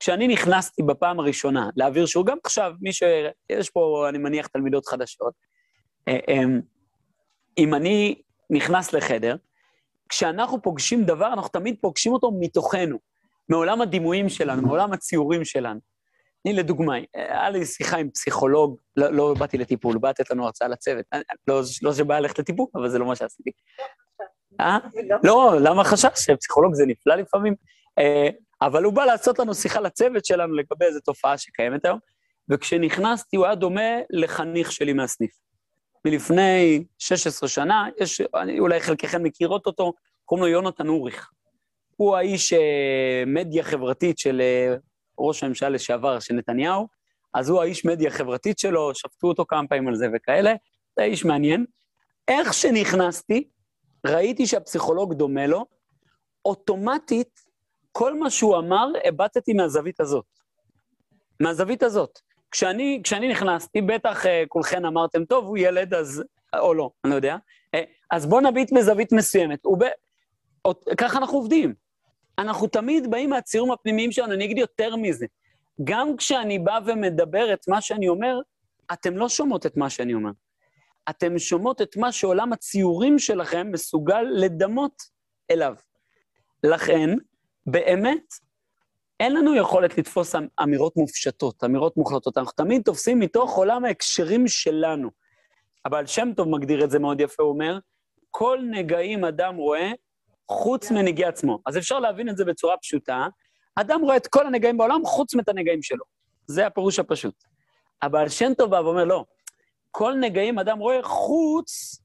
כשאני נכנסתי בפעם הראשונה להעביר שיעור, גם עכשיו, מי ש... יש פה, אני מניח, תלמידות חדשות, אה, אמ, אם אני נכנס לחדר, כשאנחנו פוגשים דבר, אנחנו תמיד פוגשים אותו מתוכנו, מעולם הדימויים שלנו, מעולם הציורים שלנו. אני לדוגמה, היה לי שיחה עם פסיכולוג, לא, לא באתי לטיפול, בא לתת לנו הרצאה לצוות. לא, לא שבא ללכת לטיפול, אבל זה לא מה שעשיתי. אה? לא, למה חשש? פסיכולוג זה נפלא לפעמים. אה, אבל הוא בא לעשות לנו שיחה לצוות שלנו לגבי איזו תופעה שקיימת היום, וכשנכנסתי הוא היה דומה לחניך שלי מהסניף. מלפני 16 שנה, יש, אני, אולי חלקכם מכירות אותו, קוראים לו יונתן אוריך. הוא האיש אה, מדיה חברתית של אה, ראש הממשלה לשעבר של נתניהו, אז הוא האיש מדיה חברתית שלו, שפטו אותו כמה פעמים על זה וכאלה, זה איש מעניין. איך שנכנסתי, ראיתי שהפסיכולוג דומה לו, אוטומטית, כל מה שהוא אמר, הבטתי מהזווית הזאת. מהזווית הזאת. כשאני, כשאני נכנסתי, בטח uh, כולכם אמרתם, טוב, הוא ילד, אז... או לא, אני לא יודע. Uh, אז בואו נביט מזווית מסוימת. ב... ככה אנחנו עובדים. אנחנו תמיד באים מהציורים הפנימיים שלנו, אני אגיד יותר מזה. גם כשאני בא ומדבר את מה שאני אומר, אתם לא שומעות את מה שאני אומר. אתם שומעות את מה שעולם הציורים שלכם מסוגל לדמות אליו. לכן, באמת, אין לנו יכולת לתפוס אמ-, אמירות מופשטות, אמירות מוחלטות. אנחנו תמיד תופסים מתוך עולם ההקשרים שלנו. אבל שם טוב מגדיר את זה מאוד יפה, הוא אומר, כל נגעים אדם רואה חוץ מנגיע עצמו. אז אפשר להבין את זה בצורה פשוטה. אדם רואה את כל הנגעים בעולם חוץ מאת הנגעים שלו. זה הפירוש הפשוט. אבל שם טוב בא ואומר, לא, כל נגעים אדם רואה חוץ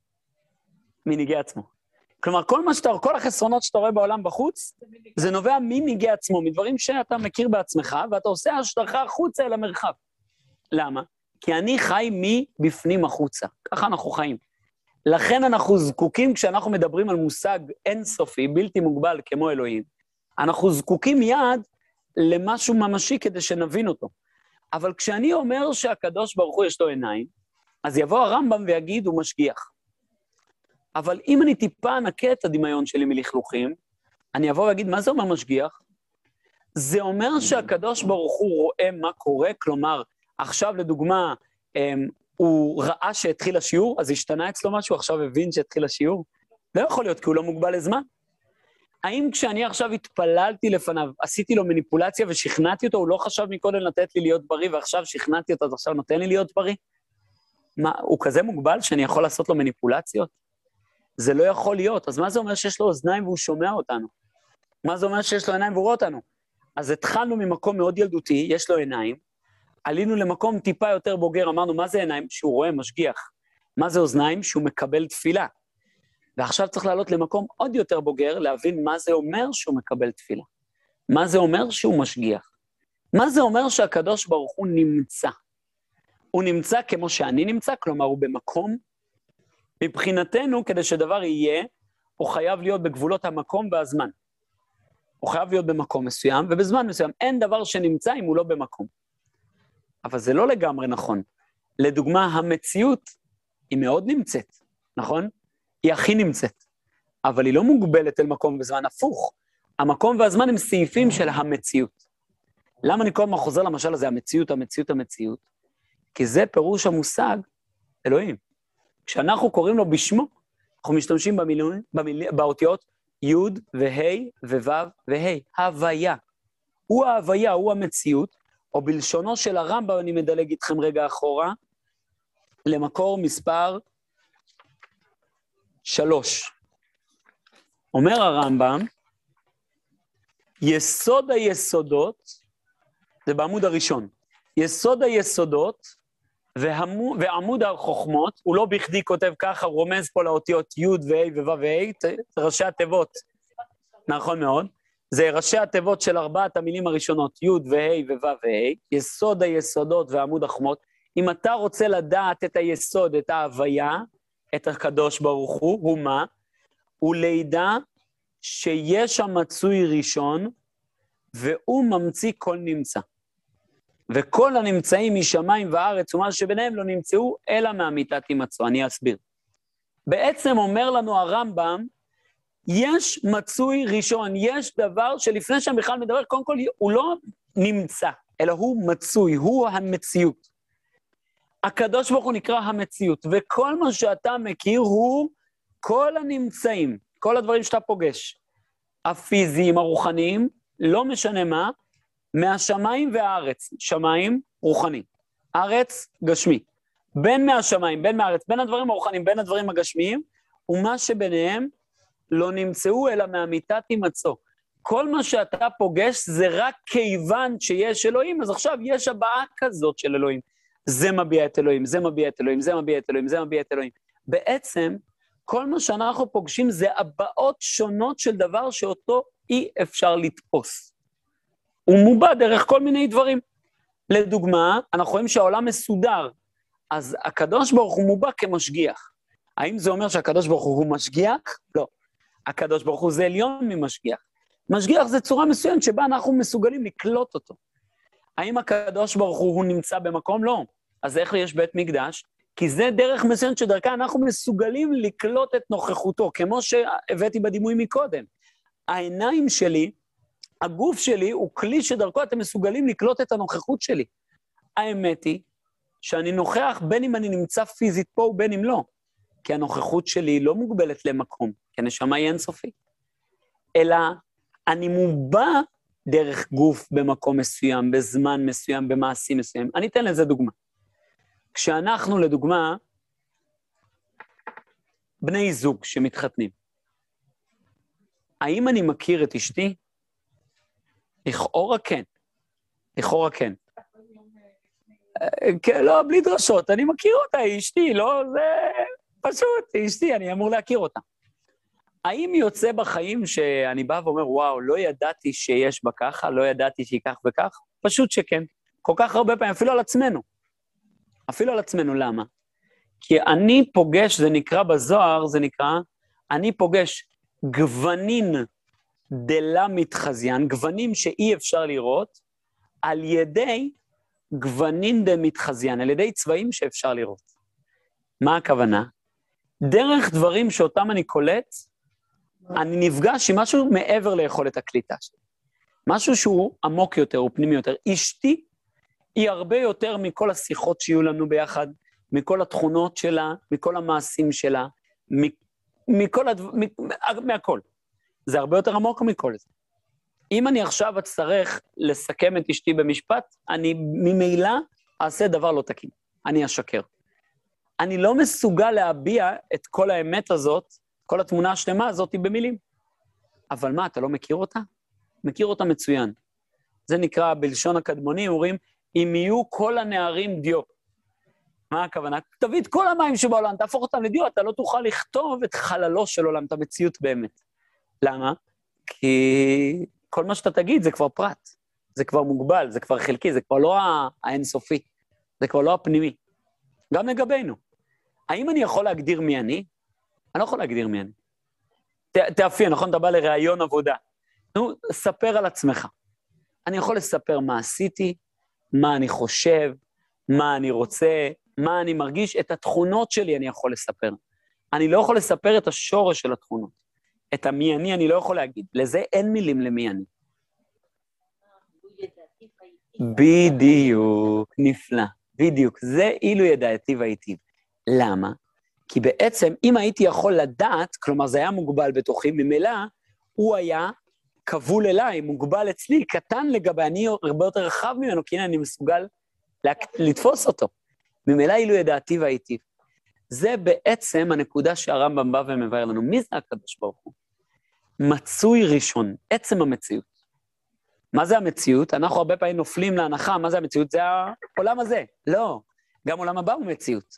מנגיע עצמו. כלומר, כל מה שאתה, כל החסרונות שאתה רואה בעולם בחוץ, זה נובע מנגיע עצמו, מדברים שאתה מכיר בעצמך, ואתה עושה השטחה החוצה אל המרחב. למה? כי אני חי מבפנים החוצה. ככה אנחנו חיים. לכן אנחנו זקוקים, כשאנחנו מדברים על מושג אינסופי, בלתי מוגבל כמו אלוהים, אנחנו זקוקים מיד למשהו ממשי כדי שנבין אותו. אבל כשאני אומר שהקדוש ברוך הוא יש לו עיניים, אז יבוא הרמב"ם ויגיד, הוא משגיח. אבל אם אני טיפה אנקה את הדמיון שלי מלכלוכים, אני אבוא ואגיד, מה זה אומר משגיח? זה אומר שהקדוש ברוך הוא רואה מה קורה, כלומר, עכשיו לדוגמה, אמ, הוא ראה שהתחיל השיעור, אז השתנה אצלו משהו, עכשיו הבין שהתחיל השיעור? לא יכול להיות, כי הוא לא מוגבל לזמן. האם כשאני עכשיו התפללתי לפניו, עשיתי לו מניפולציה ושכנעתי אותו, הוא לא חשב מקודם לתת לי להיות בריא ועכשיו שכנעתי אותו, אז עכשיו נותן לי להיות בריא? מה, הוא כזה מוגבל שאני יכול לעשות לו מניפולציות? זה לא יכול להיות. אז מה זה אומר שיש לו אוזניים והוא שומע אותנו? מה זה אומר שיש לו עיניים והוא רואה אותנו? אז התחלנו ממקום מאוד ילדותי, יש לו עיניים, עלינו למקום טיפה יותר בוגר, אמרנו, מה זה עיניים? שהוא רואה, משגיח. מה זה אוזניים? שהוא מקבל תפילה. ועכשיו צריך לעלות למקום עוד יותר בוגר, להבין מה זה אומר שהוא מקבל תפילה. מה זה אומר שהוא משגיח. מה זה אומר שהקדוש ברוך הוא נמצא. הוא נמצא כמו שאני נמצא, כלומר, הוא במקום. מבחינתנו, כדי שדבר יהיה, הוא חייב להיות בגבולות המקום והזמן. הוא חייב להיות במקום מסוים, ובזמן מסוים. אין דבר שנמצא אם הוא לא במקום. אבל זה לא לגמרי נכון. לדוגמה, המציאות היא מאוד נמצאת, נכון? היא הכי נמצאת, אבל היא לא מוגבלת אל מקום וזמן, הפוך. המקום והזמן הם סעיפים של המציאות. למה אני כל הזמן חוזר למשל הזה, המציאות, המציאות, המציאות? כי זה פירוש המושג אלוהים. כשאנחנו קוראים לו בשמו, אנחנו משתמשים במילים, במיל... באותיות י' וה' וו' וה', הוויה. הוא ההוויה, הוא המציאות, או בלשונו של הרמב"ם, אני מדלג איתכם רגע אחורה, למקור מספר שלוש. אומר הרמב"ם, יסוד היסודות, זה בעמוד הראשון, יסוד היסודות והמו, ועמוד החוכמות, הוא לא בכדי כותב ככה, רומז פה לאותיות י' וה' וו' וה', ראשי התיבות, נכון מאוד, זה ראשי התיבות של ארבעת המילים הראשונות, י' וה' וו' וה', יסוד היסודות ועמוד החוכמות. אם אתה רוצה לדעת את היסוד, את ההוויה, את הקדוש ברוך הוא, הוא מה? הוא לידע שיש המצוי ראשון, והוא ממציא כל נמצא. וכל הנמצאים משמיים וארץ ומה שביניהם לא נמצאו, אלא מאמיתת הימצאו. אני אסביר. בעצם אומר לנו הרמב"ם, יש מצוי ראשון, יש דבר שלפני שאני בכלל מדבר, קודם כל, הוא לא, נמצא, אלא הוא מצוי, הוא המציאות. הקדוש ברוך הוא נקרא המציאות, וכל מה שאתה מכיר הוא כל הנמצאים, כל הדברים שאתה פוגש. הפיזיים, הרוחניים, לא משנה מה, מהשמיים והארץ. שמיים, רוחני. ארץ, גשמי. בין מהשמיים, בין מהארץ, בין הדברים הרוחניים, בין הדברים הגשמיים, ומה שביניהם לא נמצאו אלא מהמיטת הימצאו. כל מה שאתה פוגש זה רק כיוון שיש אלוהים, אז עכשיו יש הבעה כזאת של אלוהים. זה מביע את אלוהים, זה מביע את אלוהים, זה מביע את אלוהים, זה מביע את אלוהים. בעצם, כל מה שאנחנו פוגשים זה הבעות שונות של דבר שאותו אי אפשר לתפוס. הוא מובע דרך כל מיני דברים. לדוגמה, אנחנו רואים שהעולם מסודר, אז הקדוש ברוך הוא מובע כמשגיח. האם זה אומר שהקדוש ברוך הוא משגיח? לא. הקדוש ברוך הוא זה עליון ממשגיח. משגיח זה צורה מסוימת שבה אנחנו מסוגלים לקלוט אותו. האם הקדוש ברוך הוא, נמצא במקום? לא. אז איך יש בית מקדש? כי זה דרך מסוימת שדרכה אנחנו מסוגלים לקלוט את נוכחותו, כמו שהבאתי בדימוי מקודם. העיניים שלי, הגוף שלי הוא כלי שדרכו אתם מסוגלים לקלוט את הנוכחות שלי. האמת היא שאני נוכח בין אם אני נמצא פיזית פה ובין אם לא, כי הנוכחות שלי לא מוגבלת למקום, כי הנשמה היא אינסופית, אלא אני מובע דרך גוף במקום מסוים, בזמן מסוים, במעשים מסוים. אני אתן לזה דוגמה. כשאנחנו, לדוגמה, בני זוג שמתחתנים, האם אני מכיר את אשתי? לכאורה כן. לכאורה כן. כן, לא, בלי דרשות, אני מכיר אותה, היא אשתי, לא, זה פשוט, היא אשתי, אני אמור להכיר אותה. האם יוצא בחיים שאני בא ואומר, וואו, לא ידעתי שיש בה ככה, לא ידעתי שהיא כך וכך? פשוט שכן. כל כך הרבה פעמים, אפילו על עצמנו. אפילו על עצמנו, למה? כי אני פוגש, זה נקרא בזוהר, זה נקרא, אני פוגש גוונין דלה מתחזיין, גוונים שאי אפשר לראות, על ידי גוונין דמתחזיין, על ידי צבעים שאפשר לראות. מה הכוונה? דרך דברים שאותם אני קולט, אני נפגש עם משהו מעבר ליכולת הקליטה שלי. משהו שהוא עמוק יותר, הוא פנימי יותר. אשתי היא הרבה יותר מכל השיחות שיהיו לנו ביחד, מכל התכונות שלה, מכל המעשים שלה, מכל הדבר, מהכל. זה הרבה יותר עמוק מכל זה. אם אני עכשיו אצטרך לסכם את אשתי במשפט, אני ממילא אעשה דבר לא תקין. אני אשקר. אני לא מסוגל להביע את כל האמת הזאת, כל התמונה השלמה הזאת במילים. אבל מה, אתה לא מכיר אותה? מכיר אותה מצוין. זה נקרא, בלשון הקדמונים, אומרים, אם יהיו כל הנערים דיו. מה הכוונה? תביא את כל המים שבעולם, תהפוך אותם לדיו, אתה לא תוכל לכתוב את חללו של עולם, את המציאות באמת. למה? כי כל מה שאתה תגיד זה כבר פרט, זה כבר מוגבל, זה כבר חלקי, זה כבר לא האינסופי, זה כבר לא הפנימי. גם לגבינו. האם אני יכול להגדיר מי אני? אני לא יכול להגדיר מי אני. תאפיין, נכון? אתה בא לראיון עבודה. נו, ספר על עצמך. אני יכול לספר מה עשיתי, מה אני חושב, מה אני רוצה, מה אני מרגיש, את התכונות שלי אני יכול לספר. אני לא יכול לספר את השורש של התכונות. את המי אני אני לא יכול להגיד. לזה אין מילים למי אני. בדיוק, נפלא. בדיוק. זה אילו ידעתי והייטיב. למה? כי בעצם, אם הייתי יכול לדעת, כלומר זה היה מוגבל בתוכי, ממילא הוא היה כבול אליי, מוגבל אצלי, קטן לגבי, אני הרבה יותר רחב ממנו, כי הנה אני מסוגל לתפוס אותו. ממילא אילו ידעתי והייתי. זה בעצם הנקודה שהרמב"ם בא ומבאר לנו. מי זה הקדוש ברוך הוא? מצוי ראשון, עצם המציאות. מה זה המציאות? אנחנו הרבה פעמים נופלים להנחה, מה זה המציאות? זה העולם הזה. לא, גם עולם הבא הוא מציאות.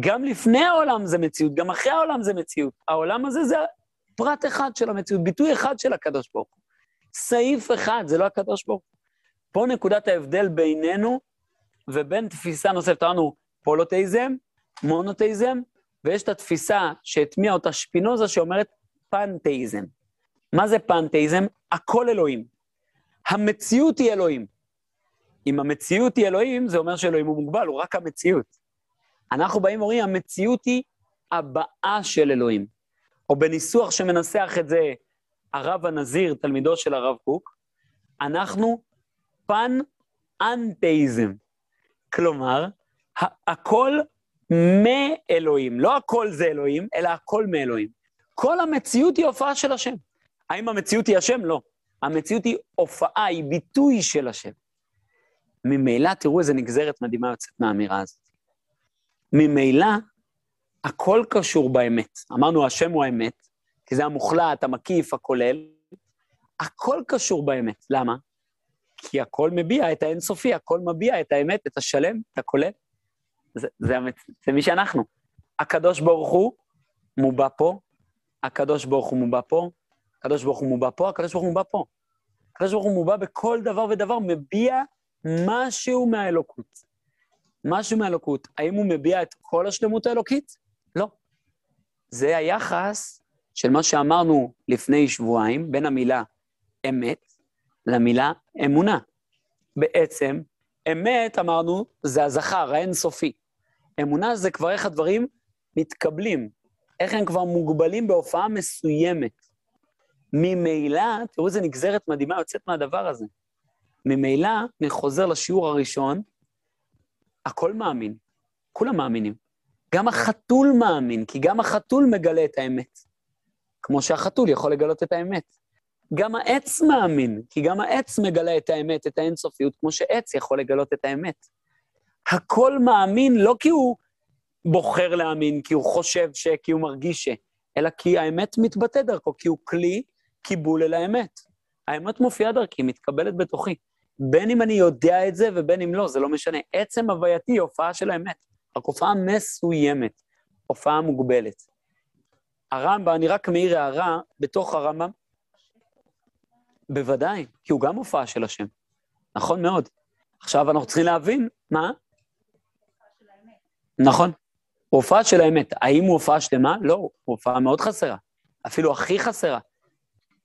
גם לפני העולם זה מציאות, גם אחרי העולם זה מציאות. העולם הזה זה פרט אחד של המציאות, ביטוי אחד של הקדוש ברוך הוא. סעיף אחד, זה לא הקדוש ברוך הוא. פה נקודת ההבדל בינינו ובין תפיסה נוספת, אמרנו פולותאיזם, מונותאיזם, ויש את התפיסה שהטמיעה אותה שפינוזה שאומרת פנתאיזם. מה זה פנתאיזם? הכל אלוהים. המציאות היא אלוהים. אם המציאות היא אלוהים, זה אומר שאלוהים הוא מוגבל, הוא רק המציאות. אנחנו באים ואומרים, המציאות היא הבאה של אלוהים. או בניסוח שמנסח את זה הרב הנזיר, תלמידו של הרב קוק, אנחנו פן אנתאיזם. כלומר, הכל מאלוהים. לא הכל זה אלוהים, אלא הכל מאלוהים. כל המציאות היא הופעה של השם. האם המציאות היא השם? לא. המציאות היא הופעה, היא ביטוי של השם. ממילא, תראו איזה נגזרת מדהימה יוצאת מהאמירה הזאת. ממילא, הכל קשור באמת. אמרנו, השם הוא האמת, כי זה המוחלט, המקיף, הכולל. הכל קשור באמת. למה? כי הכל מביע את האינסופי, הכל מביע את האמת, את השלם, את הכולל. זה, זה, המצ... זה מי שאנחנו. הקדוש ברוך הוא מובע פה, הקדוש ברוך הוא מובע פה, הקדוש ברוך הוא מובע פה, הקדוש ברוך הוא מובע פה. הקדוש ברוך הוא מובע בכל דבר ודבר, מביע משהו מהאלוקות. משהו מהאלוקות. האם הוא מביע את כל השלמות האלוקית? לא. זה היחס של מה שאמרנו לפני שבועיים, בין המילה אמת למילה אמונה. בעצם, אמת, אמרנו, זה הזכר, האינסופי. אמונה זה כבר איך הדברים מתקבלים, איך הם כבר מוגבלים בהופעה מסוימת. ממילא, תראו איזה נגזרת מדהימה יוצאת מהדבר הזה. ממילא, אני חוזר לשיעור הראשון, הכל מאמין, כולם מאמינים. גם החתול מאמין, כי גם החתול מגלה את האמת. כמו שהחתול יכול לגלות את האמת. גם העץ מאמין, כי גם העץ מגלה את האמת, את האינסופיות, כמו שעץ יכול לגלות את האמת. הכל מאמין לא כי הוא בוחר להאמין, כי הוא חושב ש... כי הוא מרגיש ש... אלא כי האמת מתבטא דרכו, כי הוא כלי קיבול אל האמת. האמת מופיעה דרכי, מתקבלת בתוכי. בין אם אני יודע את זה ובין אם לא, זה לא משנה. עצם הווייתי היא הופעה של האמת, רק הופעה מסוימת, הופעה מוגבלת. הרמב"ם, אני רק מעיר הערה, בתוך הרמב"ם, בוודאי, כי הוא גם הופעה של השם. נכון מאוד. עכשיו אנחנו צריכים להבין, מה? נכון. הופעה של האמת. האם הוא הופעה שלמה? לא, הוא הופעה מאוד חסרה. אפילו הכי חסרה.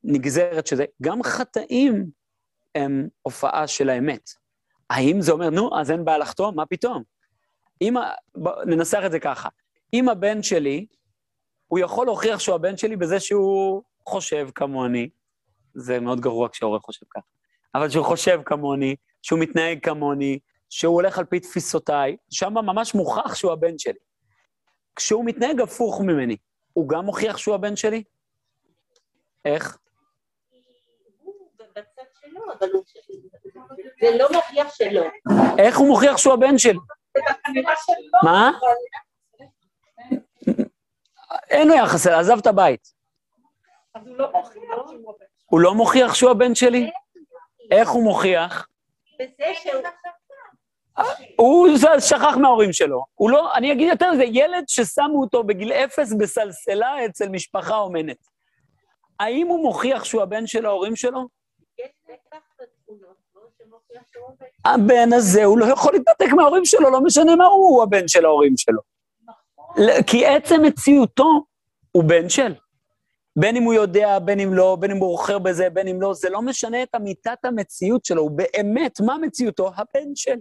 נגזרת שזה, גם חטאים הם הופעה של האמת. האם זה אומר, נו, אז אין בעיה לחתום? מה פתאום? אם, בוא, ננסח את זה ככה. אם הבן שלי, הוא יכול להוכיח שהוא הבן שלי בזה שהוא חושב כמוני, זה מאוד גרוע כשהורה חושב ככה, אבל שהוא חושב כמוני, שהוא מתנהג כמוני, שהוא הולך על פי תפיסותיי, שם ממש מוכח שהוא הבן שלי. כשהוא מתנהג הפוך ממני, הוא גם מוכיח שהוא הבן שלי? איך? זה לא מוכיח שלא. איך הוא מוכיח שהוא הבן שלי? מה? אין לו יחס עזב את הבית. הוא לא מוכיח שהוא הבן שלי? איך הוא מוכיח? הוא שכח מההורים שלו. הוא לא, אני אגיד יותר מזה, ילד ששמו אותו בגיל אפס בסלסלה אצל משפחה אומנת. האם הוא מוכיח שהוא הבן של ההורים שלו? הבן הזה, הוא לא יכול להתנתק מההורים שלו, לא משנה מה הוא, הוא הבן של ההורים שלו. כי עצם מציאותו הוא בן של. בין אם הוא יודע, בין אם לא, בין אם הוא בוחר בזה, בין אם לא, זה לא משנה את אמיתת המציאות שלו, הוא באמת, מה מציאותו? הבן של.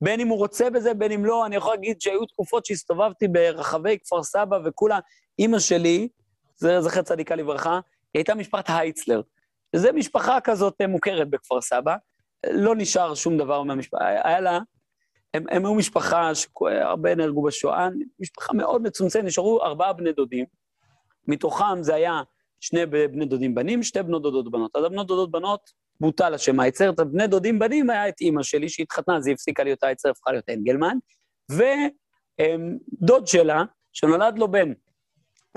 בין אם הוא רוצה בזה, בין אם לא, אני יכול להגיד שהיו תקופות שהסתובבתי ברחבי כפר סבא וכולה, אימא שלי, זכר צדיקה לברכה, היא הייתה משפחת הייצלר. זו משפחה כזאת מוכרת בכפר סבא, לא נשאר שום דבר מהמשפחה, היה לה, הם, הם היו משפחה שהרבה נהרגו בשואה, משפחה מאוד מצומצמת, נשארו ארבעה בני דודים, מתוכם זה היה שני בני דודים בנים, שתי בנות דודות בנות. אז הבנות דודות בנות, בוטל השם העצר, את הבני דודים בנים היה את אימא שלי שהתחתנה, אז היא הפסיקה להיות העצר, הפכה להיות אנגלמן, ודוד שלה, שנולד לו בן.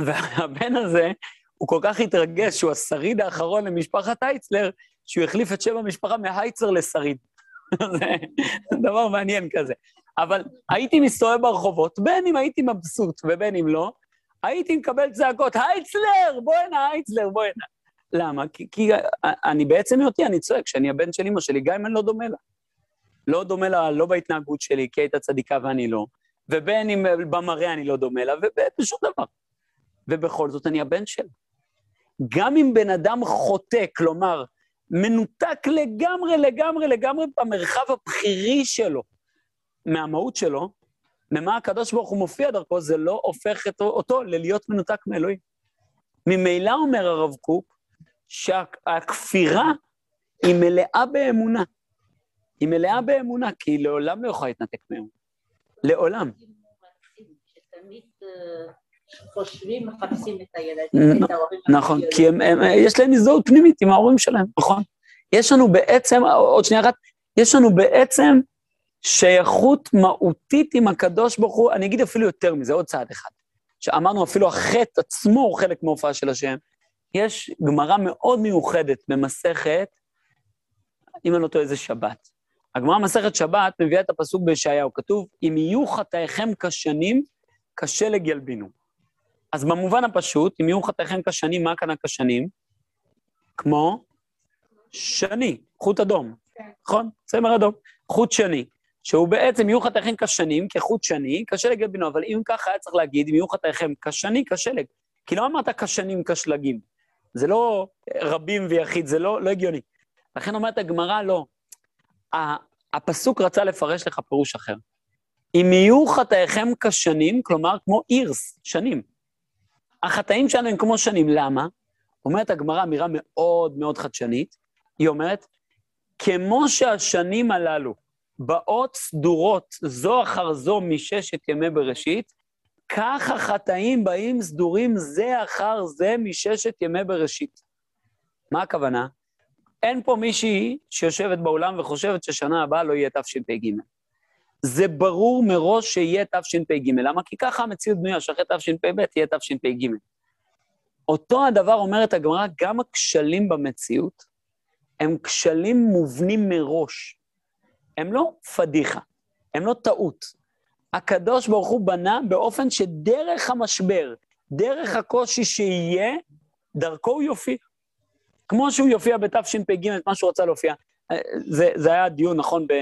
והבן הזה, הוא כל כך התרגש שהוא השריד האחרון למשפחת הייצלר, שהוא החליף את שם המשפחה מהייצר לשריד. זה דבר מעניין כזה. אבל הייתי מסתובב ברחובות, בין אם הייתי מבסוט ובין אם לא, הייתי מקבל צעקות, הייצלר, בוא הנה, הייצלר, בוא הנה. למה? כי, כי אני בעצם היותי, אני צועק שאני הבן של אמא שלי, גם אם אני לא דומה לה. לא דומה לה, לא בהתנהגות שלי, כי הייתה צדיקה ואני לא, ובין אם במראה אני לא דומה לה, ובשום דבר. ובכל זאת אני הבן שלה. גם אם בן אדם חוטא, כלומר, מנותק לגמרי, לגמרי, לגמרי במרחב הבכירי שלו, מהמהות שלו, ממה הקדוש ברוך הוא מופיע דרכו, זה לא הופך אותו, אותו ללהיות מנותק מאלוהים. ממילא אומר הרב קוק, שהכפירה היא מלאה באמונה. היא מלאה באמונה, כי היא לעולם לא יכולה להתנתק מאמונה. לעולם. אה, חושבים, מחפשים את הילדים, את ההורים. נכון, כי הם, הם, יש להם הזדהות פנימית עם ההורים שלהם, נכון? יש לנו בעצם, עוד שנייה אחת, יש לנו בעצם שייכות מהותית עם הקדוש ברוך הוא, אני אגיד אפילו יותר מזה, עוד צעד אחד. שאמרנו אפילו החטא עצמו הוא חלק מהופעה של השם. יש גמרא מאוד מיוחדת במסכת, אם אני לא טועה, זה שבת. הגמרא במסכת שבת מביאה את הפסוק בישעיהו, כתוב, אם יהיו חטאיכם כשנים, כשלג ילבינו. אז במובן הפשוט, אם יהיו חטאיכם כשנים, מה כאן הכשנים? כמו שני, חוט אדום, נכון? צמר אדום, חוט שני. שהוא בעצם יהיו חטאיכם כשנים, כחוט שני, כשלג ילבינו, אבל אם ככה היה צריך להגיד, אם יהיו חטאיכם כשני, כשלג. כי לא אמרת כשנים, כשלגים. זה לא רבים ויחיד, זה לא, לא הגיוני. לכן אומרת הגמרא, לא. הפסוק רצה לפרש לך פירוש אחר. אם יהיו חטאיכם כשנים, כלומר כמו אירס, שנים. החטאים שלנו הם כמו שנים, למה? אומרת הגמרא אמירה מאוד מאוד חדשנית, היא אומרת, כמו שהשנים הללו באות סדורות זו אחר זו מששת ימי בראשית, כך החטאים באים סדורים זה אחר זה מששת ימי בראשית. מה הכוונה? אין פה מישהי שיושבת באולם וחושבת ששנה הבאה לא יהיה תשפ"ג. זה ברור מראש שיהיה תשפ"ג. למה? כי ככה המציאות בנויה, שאחרי תשפ"ב תהיה תשפ"ג. אותו הדבר אומרת הגמרא, גם הכשלים במציאות הם כשלים מובנים מראש. הם לא פדיחה, הם לא טעות. הקדוש ברוך הוא בנה באופן שדרך המשבר, דרך הקושי שיהיה, דרכו הוא יופיע. כמו שהוא יופיע בתשפ"ג, את מה שהוא רצה להופיע. זה, זה היה דיון, נכון, ב,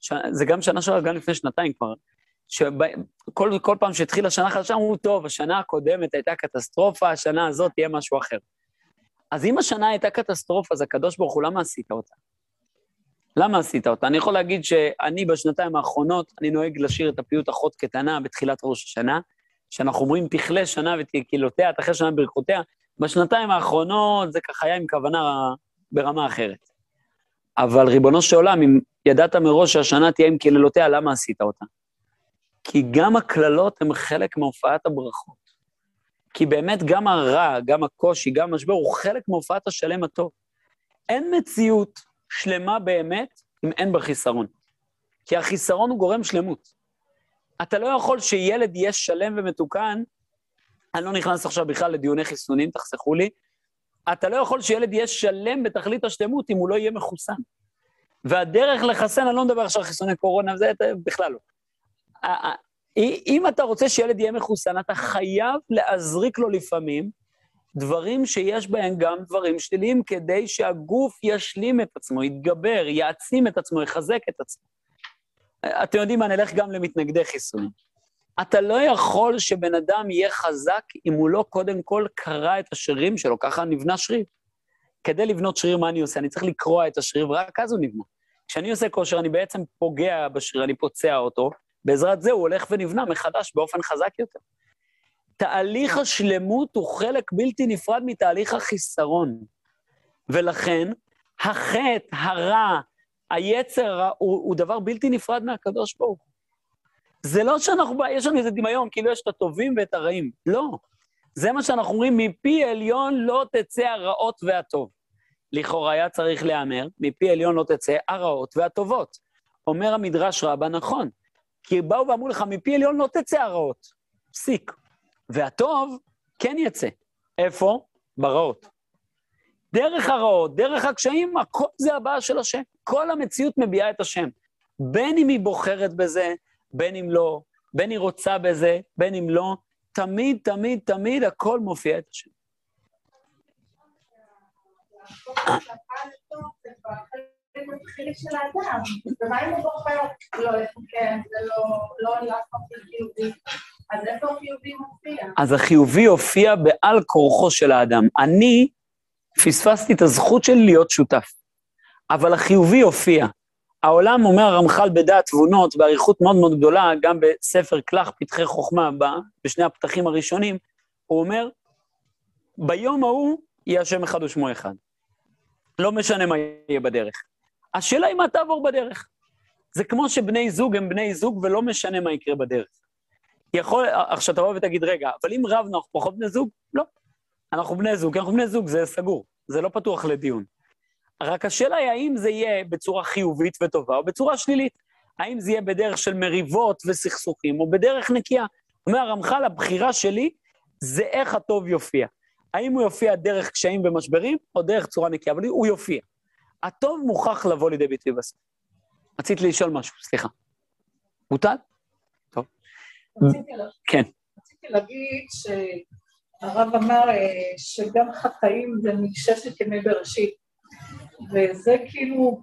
ש, זה גם שנה שעברה, גם לפני שנתיים כבר, שכל כל פעם שהתחילה השנה חדשה, אמרו, טוב, השנה הקודמת הייתה קטסטרופה, השנה הזאת תהיה משהו אחר. אז אם השנה הייתה קטסטרופה, אז הקדוש ברוך הוא, למה עשית אותה? למה עשית אותה? אני יכול להגיד שאני בשנתיים האחרונות, אני נוהג לשיר את הפיוט אחות קטנה בתחילת ראש השנה, שאנחנו אומרים תכלה שנה ותקהילותיה, תחלה שנה ברכותיה. בשנתיים האחרונות זה ככה היה עם כוונה ברמה אחרת. אבל ריבונו של עולם, אם ידעת מראש שהשנה תהיה עם קללותיה, למה עשית אותה? כי גם הקללות הן חלק מהופעת הברכות. כי באמת גם הרע, גם הקושי, גם המשבר, הוא חלק מהופעת השלם הטוב. אין מציאות שלמה באמת אם אין בה חיסרון. כי החיסרון הוא גורם שלמות. אתה לא יכול שילד יהיה שלם ומתוקן, אני לא נכנס עכשיו בכלל לדיוני חיסונים, תחסכו לי, אתה לא יכול שילד יהיה שלם בתכלית השלמות אם הוא לא יהיה מחוסן. והדרך לחסן, אני לא מדבר עכשיו על חיסוני קורונה, זה בכלל לא. אם אתה רוצה שילד יהיה מחוסן, אתה חייב להזריק לו לפעמים דברים שיש בהם גם דברים שליליים, כדי שהגוף ישלים את עצמו, יתגבר, יעצים את עצמו, יחזק את עצמו. אתם יודעים מה, נלך גם למתנגדי חיסונים. אתה לא יכול שבן אדם יהיה חזק אם הוא לא קודם כל קרע את השרירים שלו, ככה נבנה שריר. כדי לבנות שריר, מה אני עושה? אני צריך לקרוע את השריר, ורק אז הוא נבנה. כשאני עושה כושר, אני בעצם פוגע בשריר, אני פוצע אותו, בעזרת זה הוא הולך ונבנה מחדש באופן חזק יותר. תהליך השלמות הוא חלק בלתי נפרד מתהליך החיסרון. ולכן, החטא, הרע, היצר הוא, הוא דבר בלתי נפרד מהקדוש ברוך הוא. זה לא שאנחנו, יש לנו איזה דמיון, כאילו יש את הטובים ואת הרעים. לא. זה מה שאנחנו אומרים, מפי עליון לא תצא הרעות והטוב. לכאורה היה צריך להיאמר, מפי עליון לא תצא הרעות והטובות. אומר המדרש רבה, נכון. כי באו ואמרו לך, מפי עליון לא תצא הרעות. פסיק. והטוב כן יצא. איפה? ברעות. דרך הרעות, דרך הקשיים, הכל זה הבעיה של השם. כל המציאות מביעה את השם. בין אם היא בוחרת בזה, בין אם לא, בין היא רוצה בזה, בין אם לא, תמיד, תמיד, תמיד הכל מופיע את השם. אז החיובי הופיע בעל כורחו של האדם. אני פספסתי את הזכות שלי להיות שותף, אבל החיובי הופיע. העולם, אומר הרמח"ל בדעת תבונות, באריכות מאוד מאוד גדולה, גם בספר כלך פתחי חוכמה, בשני הפתחים הראשונים, הוא אומר, ביום ההוא יהיה השם אחד ושמו אחד. לא משנה מה יהיה בדרך. השאלה היא מה תעבור בדרך. זה כמו שבני זוג הם בני זוג ולא משנה מה יקרה בדרך. יכול, עכשיו תבוא ותגיד, רגע, אבל אם רבנו אנחנו פחות בני זוג? לא. אנחנו בני זוג, אנחנו בני זוג, זה סגור, זה לא פתוח לדיון. רק השאלה היא האם זה יהיה בצורה חיובית וטובה או בצורה שלילית. האם זה יהיה בדרך של מריבות וסכסוכים או בדרך נקייה. אומר הרמח"ל, הבחירה שלי זה איך הטוב יופיע. האם הוא יופיע דרך קשיים ומשברים או דרך צורה נקייה, אבל הוא יופיע. הטוב מוכרח לבוא לידי ביטוי בסוף. רצית לשאול משהו, סליחה. מוטל? טוב. כן. רציתי להגיד שהרב אמר אה, שגם חטאים זה מששת ימי בראשית. וזה כאילו,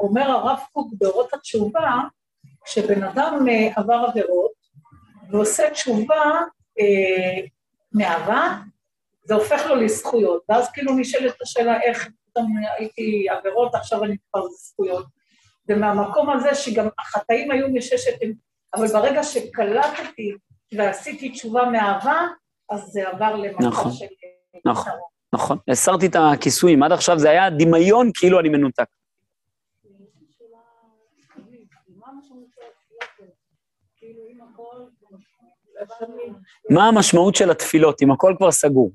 אומר הרב קוק באורות התשובה, כשבן אדם אה, עבר עבירות ועושה תשובה אה, מאהבה, זה הופך לו לזכויות. ואז כאילו נשאלת השאלה איך פתאום הייתי עבירות, עכשיו אני כבר זכויות. ומהמקום הזה שגם החטאים היו מששת, אבל ברגע שקלטתי ועשיתי תשובה מאהבה, אז זה עבר למצב נכון, של... נכון, נכון. הסרתי את הכיסויים, עד עכשיו זה היה דמיון כאילו אני מנותק. מה המשמעות של התפילות, אם הכל כבר סגור?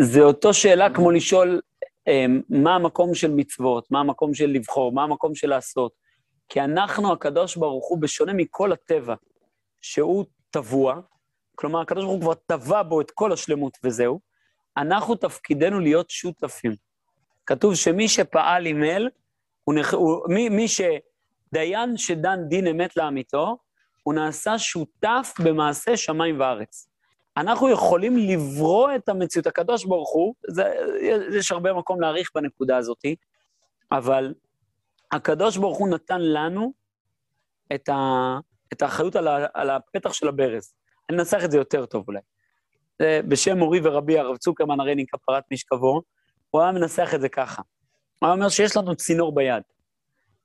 זה אותו שאלה כמו לשאול אמ, מה המקום של מצוות, מה המקום של לבחור, מה המקום של לעשות. כי אנחנו, הקדוש ברוך הוא, בשונה מכל הטבע, שהוא טבוע, כלומר, הקדוש ברוך הוא כבר טבע בו את כל השלמות וזהו, אנחנו תפקידנו להיות שותפים. כתוב שמי שפעל עם אל, הוא נח... הוא... מי, מי שדיין שדן דין אמת לאמיתו, הוא נעשה שותף במעשה שמיים וארץ. אנחנו יכולים לברוא את המציאות. הקדוש ברוך הוא, זה, יש הרבה מקום להעריך בנקודה הזאת, אבל הקדוש ברוך הוא נתן לנו את, ה, את האחריות על, ה, על הפתח של הברז. אני אנסח את זה יותר טוב אולי. בשם מורי ורבי הרב צוקרמן הרייני כפרת משכבו, הוא היה מנסח את זה ככה. הוא היה אומר שיש לנו צינור ביד.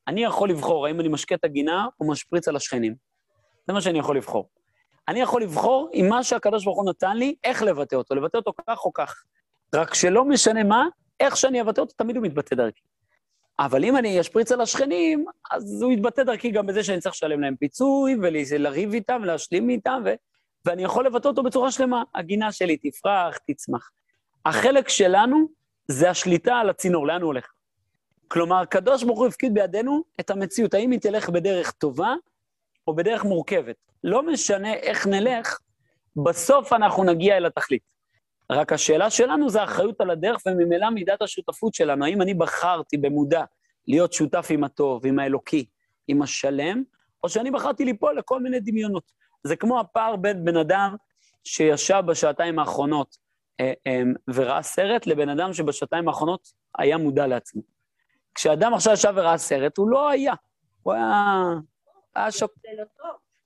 אני יכול לבחור האם אני משקה את הגינה או משפריץ על השכנים. זה מה שאני יכול לבחור. אני יכול לבחור עם מה שהקדוש ברוך הוא נתן לי, איך לבטא אותו, לבטא אותו כך או כך. רק שלא משנה מה, איך שאני אבטא אותו, תמיד הוא מתבטא דרכי. אבל אם אני אשפריץ על השכנים, אז הוא יתבטא דרכי גם בזה שאני צריך לשלם להם פיצוי, ולריב איתם, ולהשלים איתם, ו... ואני יכול לבטא אותו בצורה שלמה. הגינה שלי תפרח, תצמח. החלק שלנו זה השליטה על הצינור, לאן הוא הולך. כלומר, הקדוש ברוך הוא הפקיד בידינו את המציאות, האם היא תלך בדרך טובה או בדרך מורכבת. לא משנה איך נלך, בסוף אנחנו נגיע אל התכלית. רק השאלה שלנו זה האחריות על הדרך, וממילא מידת השותפות שלנו. האם אני בחרתי במודע להיות שותף עם הטוב, עם האלוקי, עם השלם, או שאני בחרתי ליפול לכל מיני דמיונות. זה כמו הפער בין בן אדם שישב בשעתיים האחרונות אה, אה, וראה סרט, לבן אדם שבשעתיים האחרונות היה מודע לעצמו. כשאדם עכשיו ישב וראה סרט, הוא לא היה. הוא היה... היה שוק...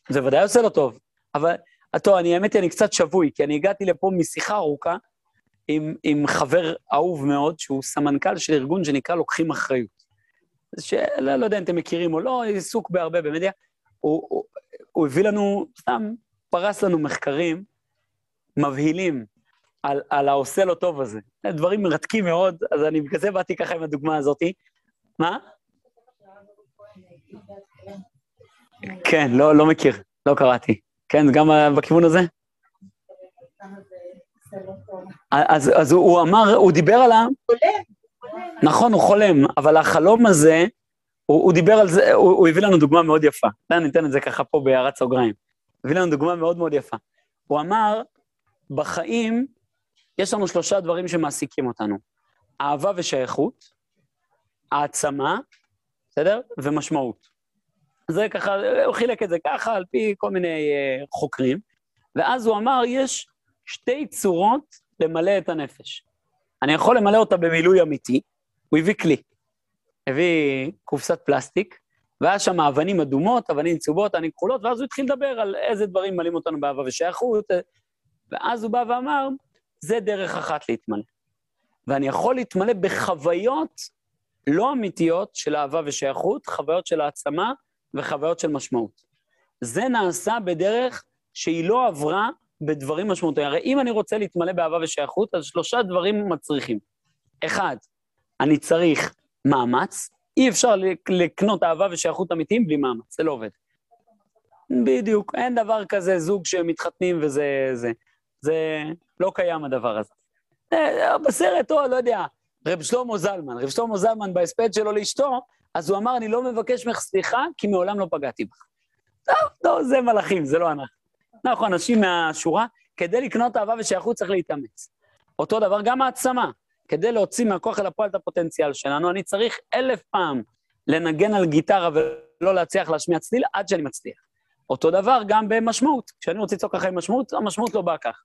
זה ודאי עושה לו טוב. אבל, טוב, אני, האמת היא, אני קצת שבוי, כי אני הגעתי לפה משיחה ארוכה עם, עם חבר אהוב מאוד, שהוא סמנכ"ל של ארגון שנקרא לוקחים אחריות. שלא לא יודע אם אתם מכירים או לא, עיסוק בהרבה במדיה. הוא, הוא, הוא הביא לנו, סתם פרס לנו מחקרים מבהילים על, על העושה לו טוב הזה. דברים מרתקים מאוד, אז אני בגלל זה באתי ככה עם הדוגמה הזאתי. מה? כן, לא, לא מכיר, לא קראתי. כן, גם בכיוון הזה? אז, אז הוא, הוא אמר, הוא דיבר על ה... נכון, הוא חולם, אבל החלום הזה, הוא, הוא דיבר על זה, הוא, הוא הביא לנו דוגמה מאוד יפה. אני אתן את זה ככה פה בהערת סוגריים. הביא לנו דוגמה מאוד מאוד יפה. הוא אמר, בחיים יש לנו שלושה דברים שמעסיקים אותנו. אהבה ושייכות, העצמה, בסדר? ומשמעות. זה ככה, הוא חילק את זה ככה על פי כל מיני uh, חוקרים, ואז הוא אמר, יש שתי צורות למלא את הנפש. אני יכול למלא אותה במילוי אמיתי, הוא הביא כלי. הביא קופסת פלסטיק, והיה שם אבנים אדומות, אבנים צהובות, אבנים כחולות, ואז הוא התחיל לדבר על איזה דברים מלאים אותנו באהבה ושייכות, ואז הוא בא ואמר, זה דרך אחת להתמלא. ואני יכול להתמלא בחוויות לא אמיתיות של אהבה ושייכות, חוויות של העצמה וחוויות של משמעות. זה נעשה בדרך שהיא לא עברה בדברים משמעותיים. הרי אם אני רוצה להתמלא באהבה ושייכות, אז שלושה דברים מצריכים. אחד, אני צריך מאמץ, אי אפשר לקנות אהבה ושייכות אמיתיים בלי מאמץ, זה לא עובד. בדיוק, אין דבר כזה זוג שמתחתנים וזה... זה, זה לא קיים הדבר הזה. אה, בסרט, או לא יודע, רב שלמה זלמן, רב שלמה זלמן בהספד שלו לאשתו, אז הוא אמר, אני לא מבקש ממך סליחה, כי מעולם לא פגעתי בך. טוב, לא, זה מלאכים, זה לא אנחנו. אנחנו אנשים מהשורה, כדי לקנות אהבה ושייכות צריך להתאמץ. אותו דבר גם העצמה. כדי להוציא מהכוח אל הפועל את הפוטנציאל שלנו, אני צריך אלף פעם לנגן על גיטרה ולא להצליח להשמיע צליל עד שאני מצליח. אותו דבר גם במשמעות. כשאני רוצה לצעוק אחרי משמעות, המשמעות לא באה כך.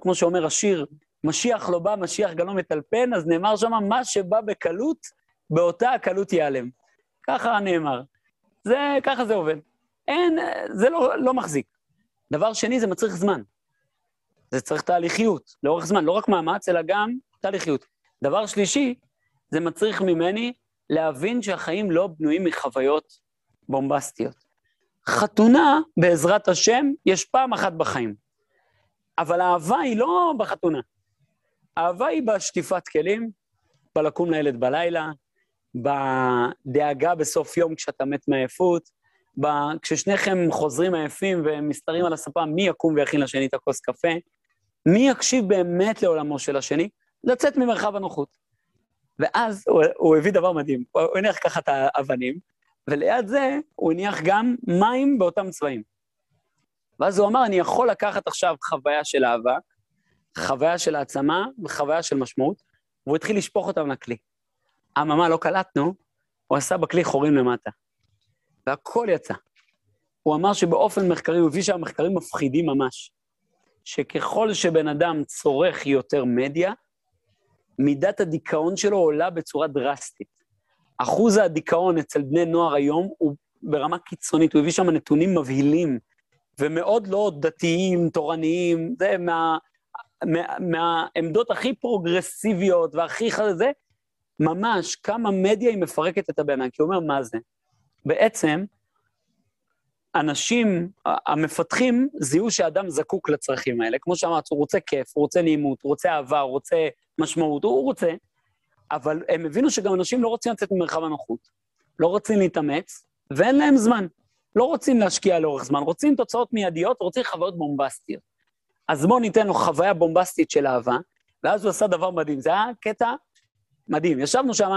כמו שאומר השיר, משיח לא בא, משיח גם לא מטלפן, אז נאמר שם, מה שבא בקלות, באותה הקלות ייעלם. ככה נאמר. זה, ככה זה עובד. אין, זה לא, לא מחזיק. דבר שני, זה מצריך זמן. זה צריך תהליכיות, לאורך זמן, לא רק מאמץ, אלא גם תהליכיות. דבר שלישי, זה מצריך ממני להבין שהחיים לא בנויים מחוויות בומבסטיות. חתונה, בעזרת השם, יש פעם אחת בחיים. אבל האהבה היא לא בחתונה. האהבה היא בשטיפת כלים, בלקום לילד בלילה, בדאגה בסוף יום כשאתה מת מעייפות, כששניכם חוזרים עייפים ומסתרים על הספה, מי יקום ויכין לשני את הכוס קפה? מי יקשיב באמת לעולמו של השני? לצאת ממרחב הנוחות. ואז הוא, הוא הביא דבר מדהים, הוא הניח ככה את האבנים, וליד זה הוא הניח גם מים באותם צבעים. ואז הוא אמר, אני יכול לקחת עכשיו חוויה של אהבה, חוויה של העצמה וחוויה של משמעות, והוא התחיל לשפוך אותם לכלי. אממה, לא קלטנו, הוא עשה בכלי חורים למטה. והכל יצא. הוא אמר שבאופן מחקרי, הוא הביא שם מחקרים מפחידים ממש, שככל שבן אדם צורך יותר מדיה, מידת הדיכאון שלו עולה בצורה דרסטית. אחוז הדיכאון אצל בני נוער היום הוא ברמה קיצונית, הוא הביא שם נתונים מבהילים, ומאוד לא דתיים, תורניים, זה מה, מה, מהעמדות הכי פרוגרסיביות והכי חזה, ממש כמה מדיה היא מפרקת את הבן אדם, כי הוא אומר, מה זה? בעצם, אנשים, המפתחים, זיהו שאדם זקוק לצרכים האלה. כמו שאמרת, הוא רוצה כיף, הוא רוצה נעימות, הוא רוצה אהבה, הוא רוצה משמעות, הוא רוצה, אבל הם הבינו שגם אנשים לא רוצים לצאת ממרחב הנוחות, לא רוצים להתאמץ, ואין להם זמן. לא רוצים להשקיע לאורך זמן, רוצים תוצאות מיידיות, רוצים חוויות בומבסטיות. אז בואו ניתן לו חוויה בומבסטית של אהבה, ואז הוא עשה דבר מדהים. זה היה קטע מדהים. ישבנו שם,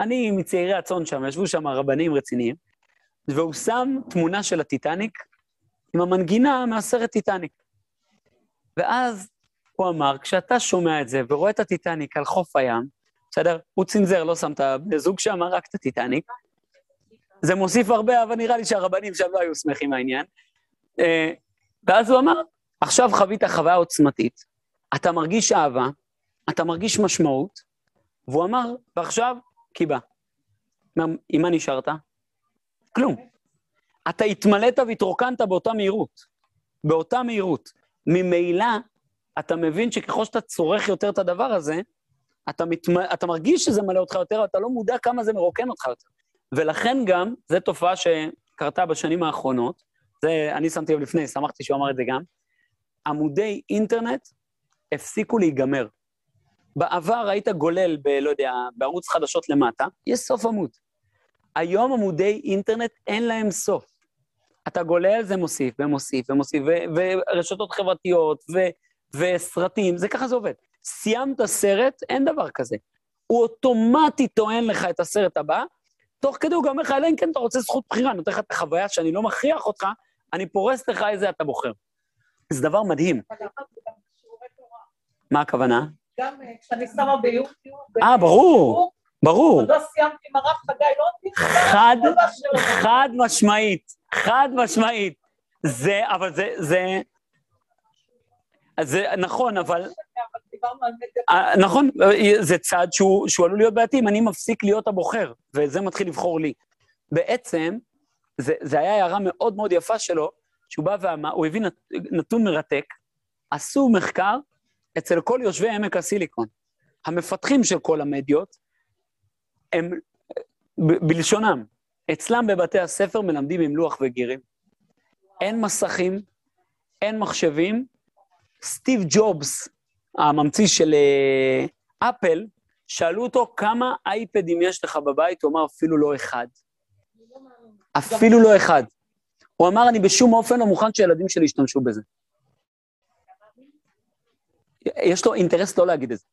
אני מצעירי הצאן שם, ישבו שם רבנים רציניים, והוא שם תמונה של הטיטניק עם המנגינה מהסרט טיטניק. ואז הוא אמר, כשאתה שומע את זה ורואה את הטיטניק על חוף הים, בסדר? הוא צנזר, לא שם את הבני זוג שם, רק את הטיטניק. זה מוסיף הרבה, אבל נראה לי שהרבנים שם לא היו שמחים מהעניין. אה, ואז הוא אמר, עכשיו חווית חוויה עוצמתית, אתה מרגיש אהבה, אתה מרגיש משמעות, והוא אמר, ועכשיו, קיבה. עם מה נשארת? כלום. אתה התמלאת והתרוקנת באותה מהירות. באותה מהירות. ממילא, אתה מבין שככל שאתה צורך יותר את הדבר הזה, אתה, מתמ... אתה מרגיש שזה מלא אותך יותר, אבל אתה לא מודע כמה זה מרוקן אותך יותר. ולכן גם, זו תופעה שקרתה בשנים האחרונות, זה אני שמתי לב לפני, שמחתי שהוא אמר את זה גם, עמודי אינטרנט הפסיקו להיגמר. בעבר היית גולל ב... לא יודע, בערוץ חדשות למטה, יש סוף עמוד. היום עמודי אינטרנט אין להם סוף. אתה גולל, זה מוסיף ומוסיף ומוסיף, ורשתות חברתיות ו... וסרטים, זה ככה זה עובד. סיימת סרט, אין דבר כזה. הוא אוטומטית טוען לך את הסרט הבא, תוך כדי הוא גם אומר לך, אלא אם כן אתה רוצה זכות בחירה, אני נותן לך את החוויה שאני לא מכריח אותך, אני פורס לך איזה אתה בוחר. זה דבר מדהים. מה הכוונה? גם אה, כשאני שמה ביוטיוב... אה, ברור, ברור. עוד לא סיימתי עם הרב חגי, לא חד, חד משמעית, חד משמעית. זה, אבל זה, זה... זה נכון, אבל... אה, נכון, זה צעד שהוא, שהוא עלול להיות בעייתי אם אני מפסיק להיות הבוחר, וזה מתחיל לבחור לי. בעצם, זה, זה היה הערה מאוד מאוד יפה שלו, שהוא בא ואמר, הוא הביא נתון מרתק, עשו מחקר אצל כל יושבי עמק הסיליקון. המפתחים של כל המדיות, הם, ב- בלשונם, אצלם בבתי הספר מלמדים עם לוח וגירים. אין מסכים, אין מחשבים. סטיב ג'ובס, הממציא של אפל, שאלו אותו כמה אייפדים יש לך בבית, הוא אמר אפילו לא אחד. אפילו לא אחד. הוא אמר, אני בשום אופן לא מוכן שילדים שלי ישתמשו בזה. יש לו אינטרס לא להגיד את זה.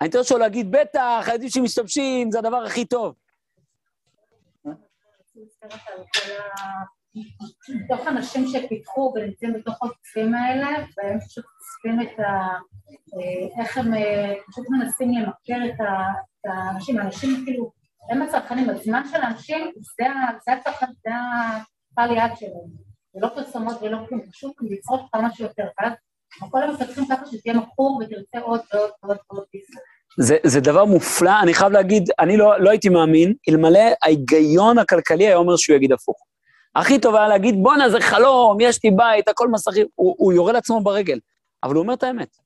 האינטרס שלו להגיד, בטח, הילדים שמשתמשים, זה הדבר הכי טוב. מתוך אנשים שפיתחו ונמצאים בתוך הגופים האלה, והם פשוט חושפים את ה... איך הם פשוט מנסים למכר את האנשים, האנשים כאילו, הם הצרכנים, הזמן של האנשים, זה הצרכן, זה הקהל יעד שלהם. זה לא פרסומות ולא כלום, פשוט לצרוך כמה שיותר, ואז כל המפתחים ככה שתהיה מכור ותרצה עוד ועוד ועוד ועוד זה, זה דבר מופלא, אני חייב להגיד, אני לא, לא הייתי מאמין, אלמלא ההיגיון הכלכלי היה אומר שהוא יגיד הפוך. הכי טוב היה להגיד, בואנה, זה חלום, יש לי בית, הכל מסכים, הוא, הוא יורה לעצמו ברגל. אבל הוא אומר את האמת.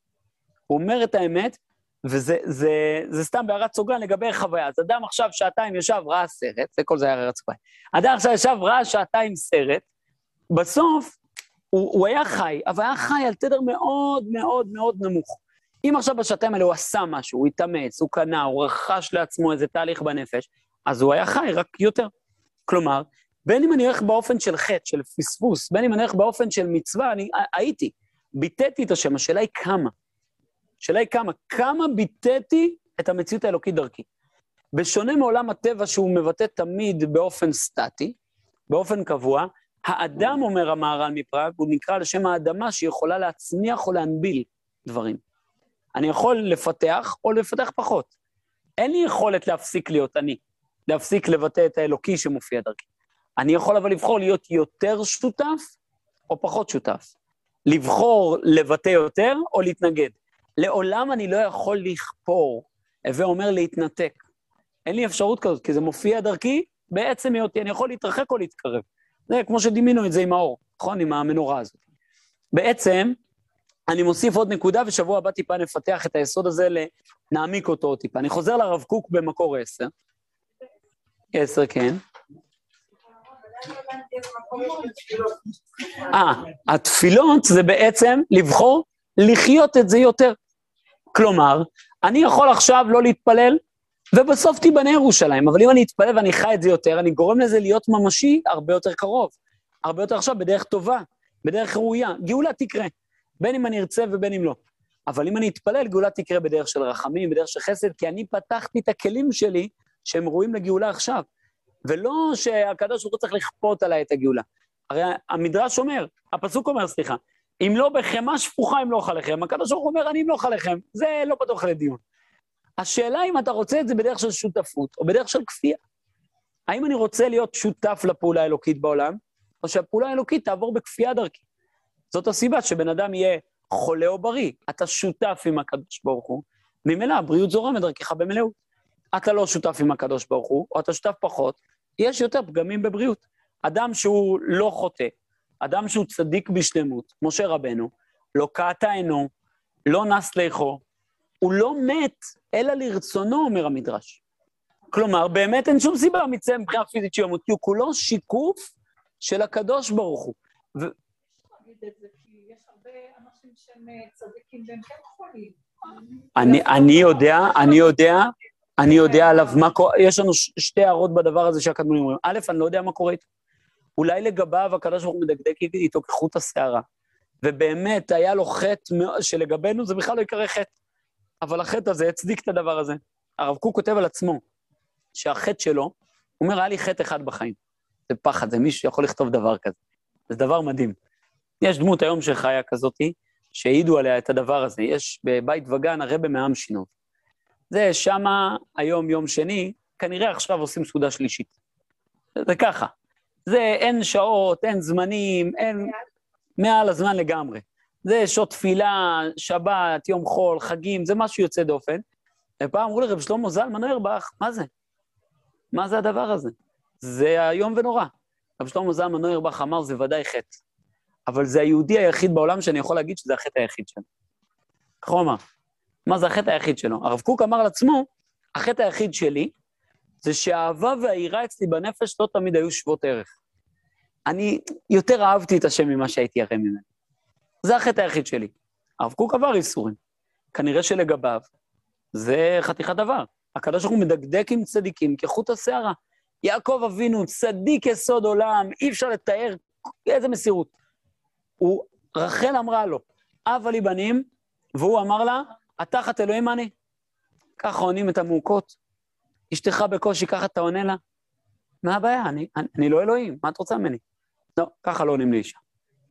הוא אומר את האמת, וזה זה, זה סתם בהערת סוגרן לגבי חוויה. אז אדם עכשיו שעתיים ישב, ראה סרט, זה כל זה היה הערת סוגרן. אדם עכשיו ישב, ראה שעתיים סרט, בסוף הוא, הוא היה חי, אבל היה חי על תדר מאוד מאוד מאוד נמוך. אם עכשיו בשעתיים האלה הוא עשה משהו, הוא התאמץ, הוא קנה, הוא רכש לעצמו איזה תהליך בנפש, אז הוא היה חי רק יותר. כלומר, בין אם אני הולך באופן של חטא, של פספוס, בין אם אני הולך באופן של מצווה, אני הייתי, ביטאתי את השם, השאלה היא כמה. השאלה היא כמה. כמה ביטאתי את המציאות האלוקית דרכי. בשונה מעולם הטבע שהוא מבטא תמיד באופן סטטי, באופן קבוע, האדם, אומר המהר"ל מפראג, הוא נקרא על שם האדמה שיכולה להצמיח או להנביל דברים. אני יכול לפתח או לפתח פחות. אין לי יכולת להפסיק להיות אני, להפסיק לבטא את האלוקי שמופיע דרכי. אני יכול אבל לבחור להיות יותר שותף או פחות שותף. לבחור לבטא יותר או להתנגד. לעולם אני לא יכול לכפור, הווה אומר להתנתק. אין לי אפשרות כזאת, כי זה מופיע דרכי בעצם היותי, אני יכול להתרחק או להתקרב. זה כמו שדימינו את זה עם האור, נכון? עם המנורה הזאת. בעצם, אני מוסיף עוד נקודה, ושבוע הבא טיפה נפתח את היסוד הזה, נעמיק אותו טיפה. אני חוזר לרב קוק במקור עשר. עשר, כן. אה, התפילות זה בעצם לבחור לחיות את זה יותר. כלומר, אני יכול עכשיו לא להתפלל, ובסוף תיבנה ירושלים, אבל אם אני אתפלל ואני חי את זה יותר, אני גורם לזה להיות ממשי הרבה יותר קרוב. הרבה יותר עכשיו, בדרך טובה, בדרך ראויה. גאולה תקרה, בין אם אני ארצה ובין אם לא. אבל אם אני אתפלל, גאולה תקרה בדרך של רחמים, בדרך של חסד, כי אני פתחתי את הכלים שלי שהם ראויים לגאולה עכשיו. ולא שהקדוש ברוך הוא צריך לכפות עליי את הגאולה. הרי המדרש אומר, הפסוק אומר, סליחה, אם לא בחמאה שפוכה אמלוך עליכם, הקדוש ברוך הוא אומר, אני אמלוך עליכם, זה לא פתוח לדיון. השאלה אם אתה רוצה את זה בדרך של שותפות או בדרך של כפייה. האם אני רוצה להיות שותף לפעולה האלוקית בעולם, או שהפעולה האלוקית תעבור בכפייה דרכי. זאת הסיבה שבן אדם יהיה חולה או בריא. אתה שותף עם הקדוש ברוך הוא, ממילא הבריאות זורמת דרכך במלאות. אתה לא שותף עם הקדוש ברוך הוא, או אתה שותף פחות, יש יותר פגמים בבריאות. אדם שהוא לא חוטא, אדם שהוא צדיק בשלמות, משה רבנו, לא קעתה עינו, לא נס ליחו, הוא לא מת, אלא לרצונו, אומר המדרש. כלומר, באמת אין שום סיבה מצא מבחינה פיזית שימות, כי הוא כולו שיקוף של הקדוש ברוך הוא. ו... אני יודע, אני יודע, אני יודע עליו מה קורה, יש לנו שתי הערות בדבר הזה שהקדמונים אומרים. א', אני לא יודע מה קורה איתו. אולי לגביו הקדוש ברוך הוא מדקדק איתו כחוט השערה. ובאמת, היה לו חטא שלגבינו זה בכלל לא יקרא חטא. אבל החטא הזה הצדיק את הדבר הזה. הרב קוק כותב על עצמו שהחטא שלו, הוא אומר, היה לי חטא אחד בחיים. זה פחד, זה מישהו שיכול לכתוב דבר כזה. זה דבר מדהים. יש דמות היום שחיה כזאתי, שהעידו עליה את הדבר הזה. יש בבית וגן הרבה מעם שינו. זה שמה היום יום שני, כנראה עכשיו עושים סעודה שלישית. זה ככה. זה אין שעות, אין זמנים, אין... מעל הזמן לגמרי. זה שעות תפילה, שבת, יום חול, חגים, זה משהו יוצא דופן. ופעם אמרו לרב שלמה זלמן אוירבך, מה זה? מה זה הדבר הזה? זה איום ונורא. רב שלמה זלמן אוירבך אמר, זה ודאי חטא. אבל זה היהודי היחיד בעולם שאני יכול להגיד שזה החטא היחיד שלו. אמר. מה זה החטא היחיד שלו? הרב קוק אמר על עצמו, החטא היחיד שלי זה שהאהבה והיראה אצלי בנפש לא תמיד היו שוות ערך. אני יותר אהבתי את השם ממה שהייתי ירא ממנו. זה החטא היחיד שלי. הרב קוק עבר איסורים. כנראה שלגביו זה חתיכת דבר. הקדוש ברוך הוא מדקדק עם צדיקים כחוט השערה. יעקב אבינו, צדיק יסוד עולם, אי אפשר לתאר איזה מסירות. הוא, רחל אמרה לו, אב לי בנים, והוא אמר לה, התחת אלוהים אני. ככה עונים את המעוקות. אשתך בקושי, ככה אתה עונה לה? מה הבעיה? אני, אני, אני לא אלוהים, מה את רוצה ממני? לא, ככה לא עונים לאישה.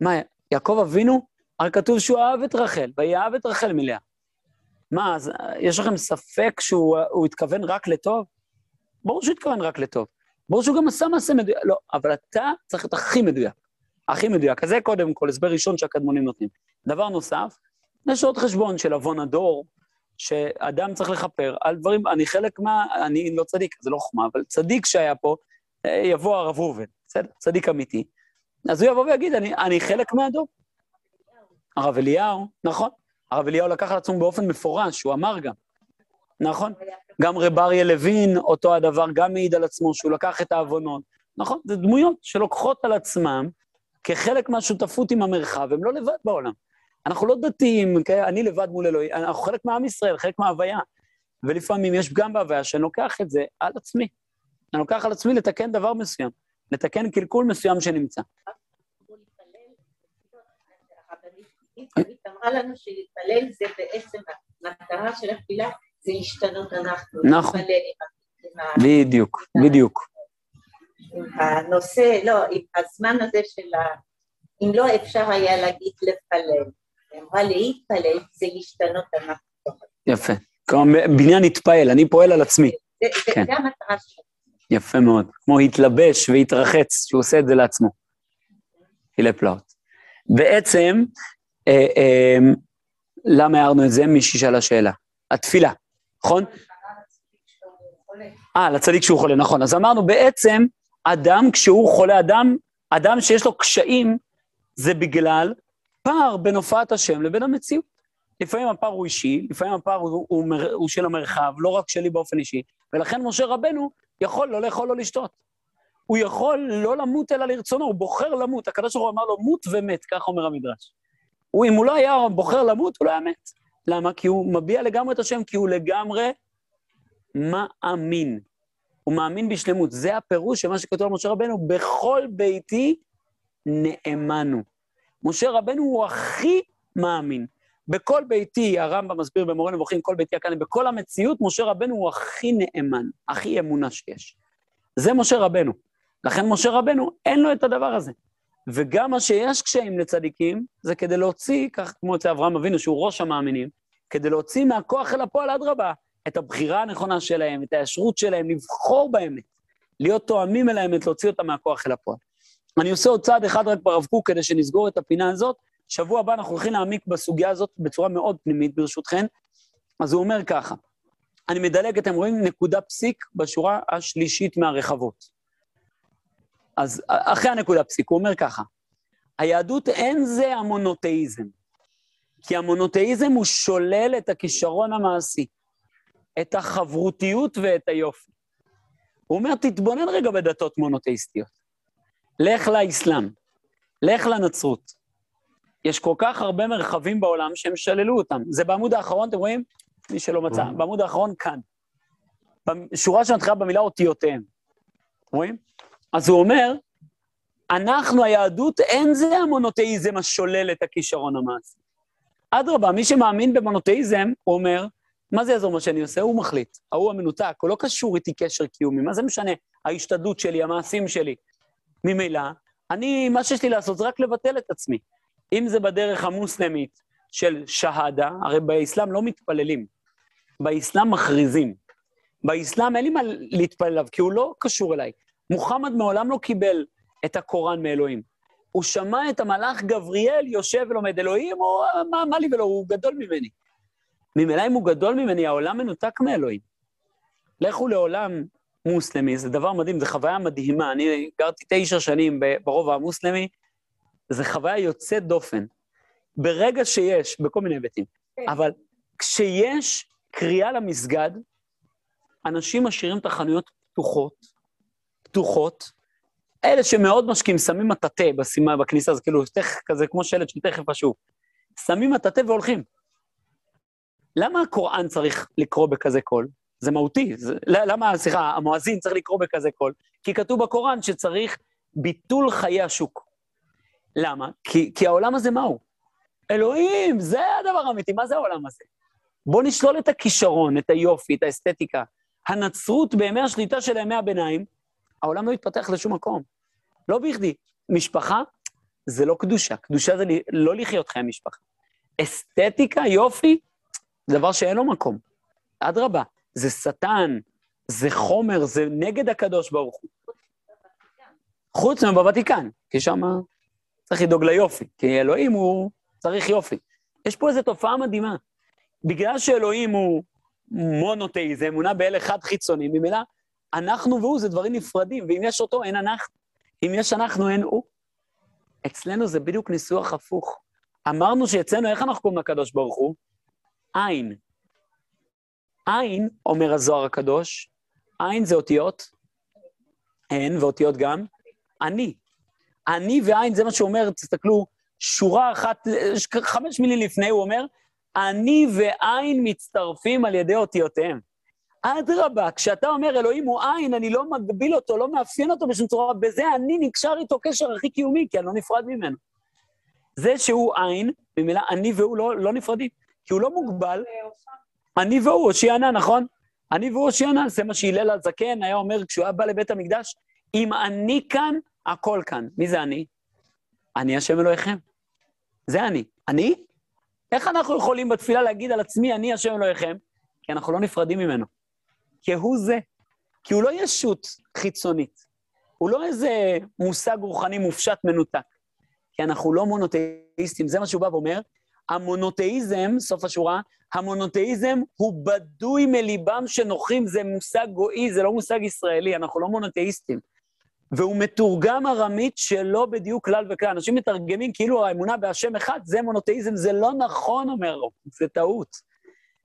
מה, יעקב אבינו, הרי כתוב שהוא אהב את רחל, ויאהב את רחל מלאה. מה, אז יש לכם ספק שהוא התכוון רק לטוב? ברור שהוא התכוון רק לטוב. ברור שהוא גם עשה מעשה מדויק. לא, אבל אתה צריך להיות הכי מדויק. הכי מדויק. אז זה קודם כל, הסבר ראשון שהקדמונים נותנים. דבר נוסף, יש עוד חשבון של עוון הדור, שאדם צריך לכפר על דברים, אני חלק מה, אני לא צדיק, זה לא חוכמה, אבל צדיק שהיה פה, אה, יבוא הרב ראובן, בסדר? צדיק אמיתי. אז הוא יבוא ויגיד, אני, אני חלק מהדור. הרב אליהו, נכון. הרב אליהו לקח על עצמו באופן מפורש, הוא אמר גם. נכון? גם רב אריה לוין, אותו הדבר, גם מעיד על עצמו שהוא לקח את העוונות. נכון? זה דמויות שלוקחות על עצמם כחלק מהשותפות עם המרחב, הם לא לבד בעולם. אנחנו לא דתיים, כן? אני לבד מול אלוהים, אנחנו חלק מעם ישראל, חלק מההוויה. ולפעמים יש פגם בהוויה שאני לוקח את זה על עצמי. אני לוקח על עצמי לתקן דבר מסוים, לתקן קלקול מסוים שנמצא. אמרה לנו שלהתפלל זה בעצם המטרה של התפילה, זה להשתנות אנחנו. נכון. בדיוק, בדיוק. הנושא, לא, הזמן הזה של ה... אם לא אפשר היה להגיד לפלל. אמרה להתפלל זה להשתנות אנחנו. יפה. כלומר, בניין התפעל, אני פועל על עצמי. זה כן. המטרה שלו. יפה מאוד. כמו התלבש והתרחץ, שהוא עושה את זה לעצמו. פילי פלאות. בעצם, אה, אה, למה הערנו את זה? מישהי שאלה שאלה. התפילה, נכון? אה, לצדיק כשהוא חולה, נכון. אז אמרנו, בעצם, אדם כשהוא חולה, אדם, אדם שיש לו קשיים, זה בגלל פער בין הופעת השם לבין המציאות. לפעמים הפער הוא אישי, לפעמים הפער הוא, הוא, הוא, של המרחב, לא רק שלי באופן אישי, ולכן משה רבנו יכול לא לאכול או לשתות. הוא יכול לא למות אלא לרצונו, הוא בוחר למות. הקדוש ברוך הוא אמר לו, מות ומת, כך אומר המדרש. הוא, אם הוא לא היה בוחר למות, הוא לא היה מת. למה? כי הוא מביע לגמרי את השם, כי הוא לגמרי מאמין. הוא מאמין בשלמות. זה הפירוש של מה שכתוב על משה רבנו, בכל ביתי נאמנו. משה רבנו הוא הכי מאמין. בכל ביתי, הרמב"ם מסביר במורה נבוכים, כל ביתי הקנה, בכל המציאות, משה רבנו הוא הכי נאמן, הכי אמונה שיש. זה משה רבנו. לכן משה רבנו, אין לו את הדבר הזה. וגם מה שיש קשיים לצדיקים, זה כדי להוציא, כך כמו אצל אברהם אבינו, שהוא ראש המאמינים, כדי להוציא מהכוח אל הפועל, אדרבה, את הבחירה הנכונה שלהם, את הישרות שלהם, לבחור באמת, להיות תואמים אל האמת, להוציא אותה מהכוח אל הפועל. אני עושה עוד צעד אחד רק ברב קוק כדי שנסגור את הפינה הזאת. שבוע הבא אנחנו הולכים להעמיק בסוגיה הזאת בצורה מאוד פנימית, ברשותכן. אז הוא אומר ככה, אני מדלג, אתם רואים נקודה פסיק בשורה השלישית מהרחבות. אז אחרי הנקודה פסיק, הוא אומר ככה, היהדות אין זה המונותאיזם, כי המונותאיזם הוא שולל את הכישרון המעשי, את החברותיות ואת היופי. הוא אומר, תתבונן רגע בדתות מונותאיסטיות. לך לאסלאם, לך לנצרות. יש כל כך הרבה מרחבים בעולם שהם שללו אותם. זה בעמוד האחרון, אתם רואים? מי שלא מצא, בעמוד האחרון כאן. שורה שמתחילה במילה אותיותיהם. רואים? אז הוא אומר, אנחנו, היהדות, אין זה המונותאיזם השולל את הכישרון המעשי. אדרבה, מי שמאמין במונותאיזם, הוא אומר, מה זה יעזור מה שאני עושה? הוא מחליט. ההוא המנותק, הוא לא קשור איתי קשר קיומי. מה זה משנה? ההשתדלות שלי, המעשים שלי. ממילא, אני, מה שיש לי לעשות זה רק לבטל את עצמי. אם זה בדרך המוסלמית של שהדה, הרי באסלאם לא מתפללים, באסלאם מכריזים. באסלאם אין לי מה להתפלל עליו, כי הוא לא קשור אליי. מוחמד מעולם לא קיבל את הקוראן מאלוהים. הוא שמע את המלאך גבריאל יושב ולומד אלוהים, או מה, מה לי ולא, הוא גדול ממני. ממילא אם הוא גדול ממני, העולם מנותק מאלוהים. לכו לעולם מוסלמי, זה דבר מדהים, זו חוויה מדהימה. אני גרתי תשע שנים ברובע המוסלמי, זו חוויה יוצאת דופן. ברגע שיש, בכל מיני היבטים, כן. אבל כשיש קריאה למסגד, אנשים משאירים את החנויות פתוחות, פתוחות, אלה שמאוד משקיעים, שמים מטאטא בסימה, בכניסה, זה כאילו תכף כזה, כמו שלט של תכף השוק. שמים מטאטא והולכים. למה הקוראן צריך לקרוא בכזה קול? זה מהותי. זה, למה, סליחה, המואזין צריך לקרוא בכזה קול? כי כתוב בקוראן שצריך ביטול חיי השוק. למה? כי, כי העולם הזה מהו? אלוהים, זה הדבר האמיתי, מה זה העולם הזה? בואו נשלול את הכישרון, את היופי, את האסתטיקה. הנצרות בימי השליטה של ימי הביניים, העולם לא התפתח לשום מקום. לא בכדי. משפחה זה לא קדושה, קדושה זה לא לחיות חיי משפחה. אסתטיקה, יופי, זה דבר שאין לו מקום. אדרבה, זה שטן, זה חומר, זה נגד הקדוש ברוך הוא. חוץ מבוותיקן, כי שם צריך לדאוג ליופי, כי אלוהים הוא צריך יופי. יש פה איזו תופעה מדהימה. בגלל שאלוהים הוא מונותאיזם, אמונה באל אחד חיצוני, ממילא אנחנו והוא זה דברים נפרדים, ואם יש אותו, אין אנחנו. אם יש אנחנו, אין הוא. אצלנו זה בדיוק ניסוח הפוך. אמרנו שאצלנו, איך אנחנו קוראים לקדוש ברוך הוא? עין. עין, אומר הזוהר הקדוש, עין זה אותיות, אין, ואותיות גם, אני. אני ועין, זה מה שהוא אומר, תסתכלו, שורה אחת, חמש מילים לפני, הוא אומר, אני ועין מצטרפים על ידי אותיותיהם. אדרבה, כשאתה אומר אלוהים הוא עין, אני לא מגביל אותו, לא מאפיין אותו בשום צורה, בזה אני נקשר איתו קשר הכי קיומי, כי אני לא נפרד ממנו. זה שהוא עין, ממילא אני והוא לא, לא נפרדים, כי הוא לא מוגבל. אני והוא, הושיענה, נכון? אני והוא הושיענה, זה מה שהלל הזקן היה אומר כשהוא היה בא לבית המקדש, אם אני כאן, הכל כאן. מי זה אני? אני השם אלוהיכם. זה אני. אני? איך אנחנו יכולים בתפילה להגיד על עצמי, אני השם אלוהיכם? כי אנחנו לא נפרדים ממנו. כהוא זה. כי הוא לא ישות חיצונית. הוא לא איזה מושג רוחני מופשט מנותק. כי אנחנו לא מונותאיסטים, זה מה שהוא בא ואומר. המונותאיזם, סוף השורה, המונותאיזם הוא בדוי מליבם שנוחים, זה מושג גוי, זה לא מושג ישראלי, אנחנו לא מונותאיסטים. והוא מתורגם ארמית שלא בדיוק כלל וכלל. אנשים מתרגמים כאילו האמונה בהשם אחד, זה מונותאיזם, זה לא נכון, אומר לו, זה טעות.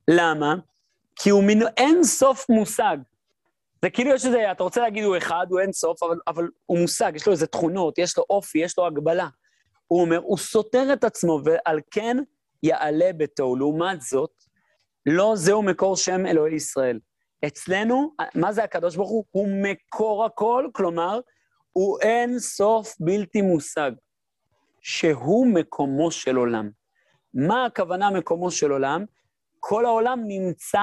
למה? כי הוא מין אין סוף מושג. זה כאילו יש איזה, אתה רוצה להגיד הוא אחד, הוא אין סוף, אבל, אבל הוא מושג, יש לו איזה תכונות, יש לו אופי, יש לו הגבלה. הוא אומר, הוא סותר את עצמו, ועל כן יעלה בתוהו. לעומת זאת, לא זהו מקור שם אלוהי ישראל. אצלנו, מה זה הקדוש ברוך הוא? הוא מקור הכל, כלומר, הוא אין סוף בלתי מושג, שהוא מקומו של עולם. מה הכוונה מקומו של עולם? כל העולם נמצא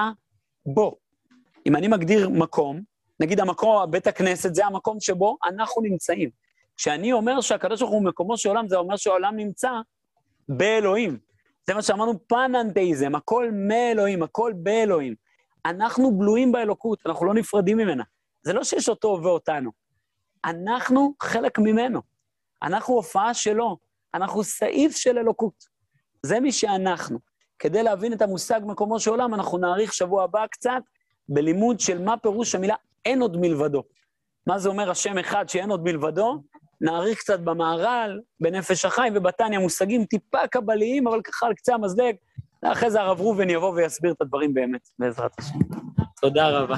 בו. אם אני מגדיר מקום, נגיד המקום, בית הכנסת, זה המקום שבו אנחנו נמצאים. כשאני אומר שהקדוש ברוך הוא מקומו של עולם, זה אומר שהעולם נמצא באלוהים. זה מה שאמרנו פננתאיזם, הכל מאלוהים, הכל באלוהים. אנחנו בלויים באלוקות, אנחנו לא נפרדים ממנה. זה לא שיש אותו ואותנו. אנחנו חלק ממנו. אנחנו הופעה שלו, אנחנו סעיף של אלוקות. זה מי שאנחנו. כדי להבין את המושג מקומו של עולם, אנחנו נאריך שבוע הבא קצת בלימוד של מה פירוש המילה אין עוד מלבדו. מה זה אומר השם אחד שאין עוד מלבדו? נאריך קצת במהר"ל, בנפש החיים ובתניא, מושגים טיפה קבליים, אבל ככה על קצה המזלג. אחרי זה הרב ראובן יבוא ויסביר את הדברים באמת, בעזרת השם. תודה רבה.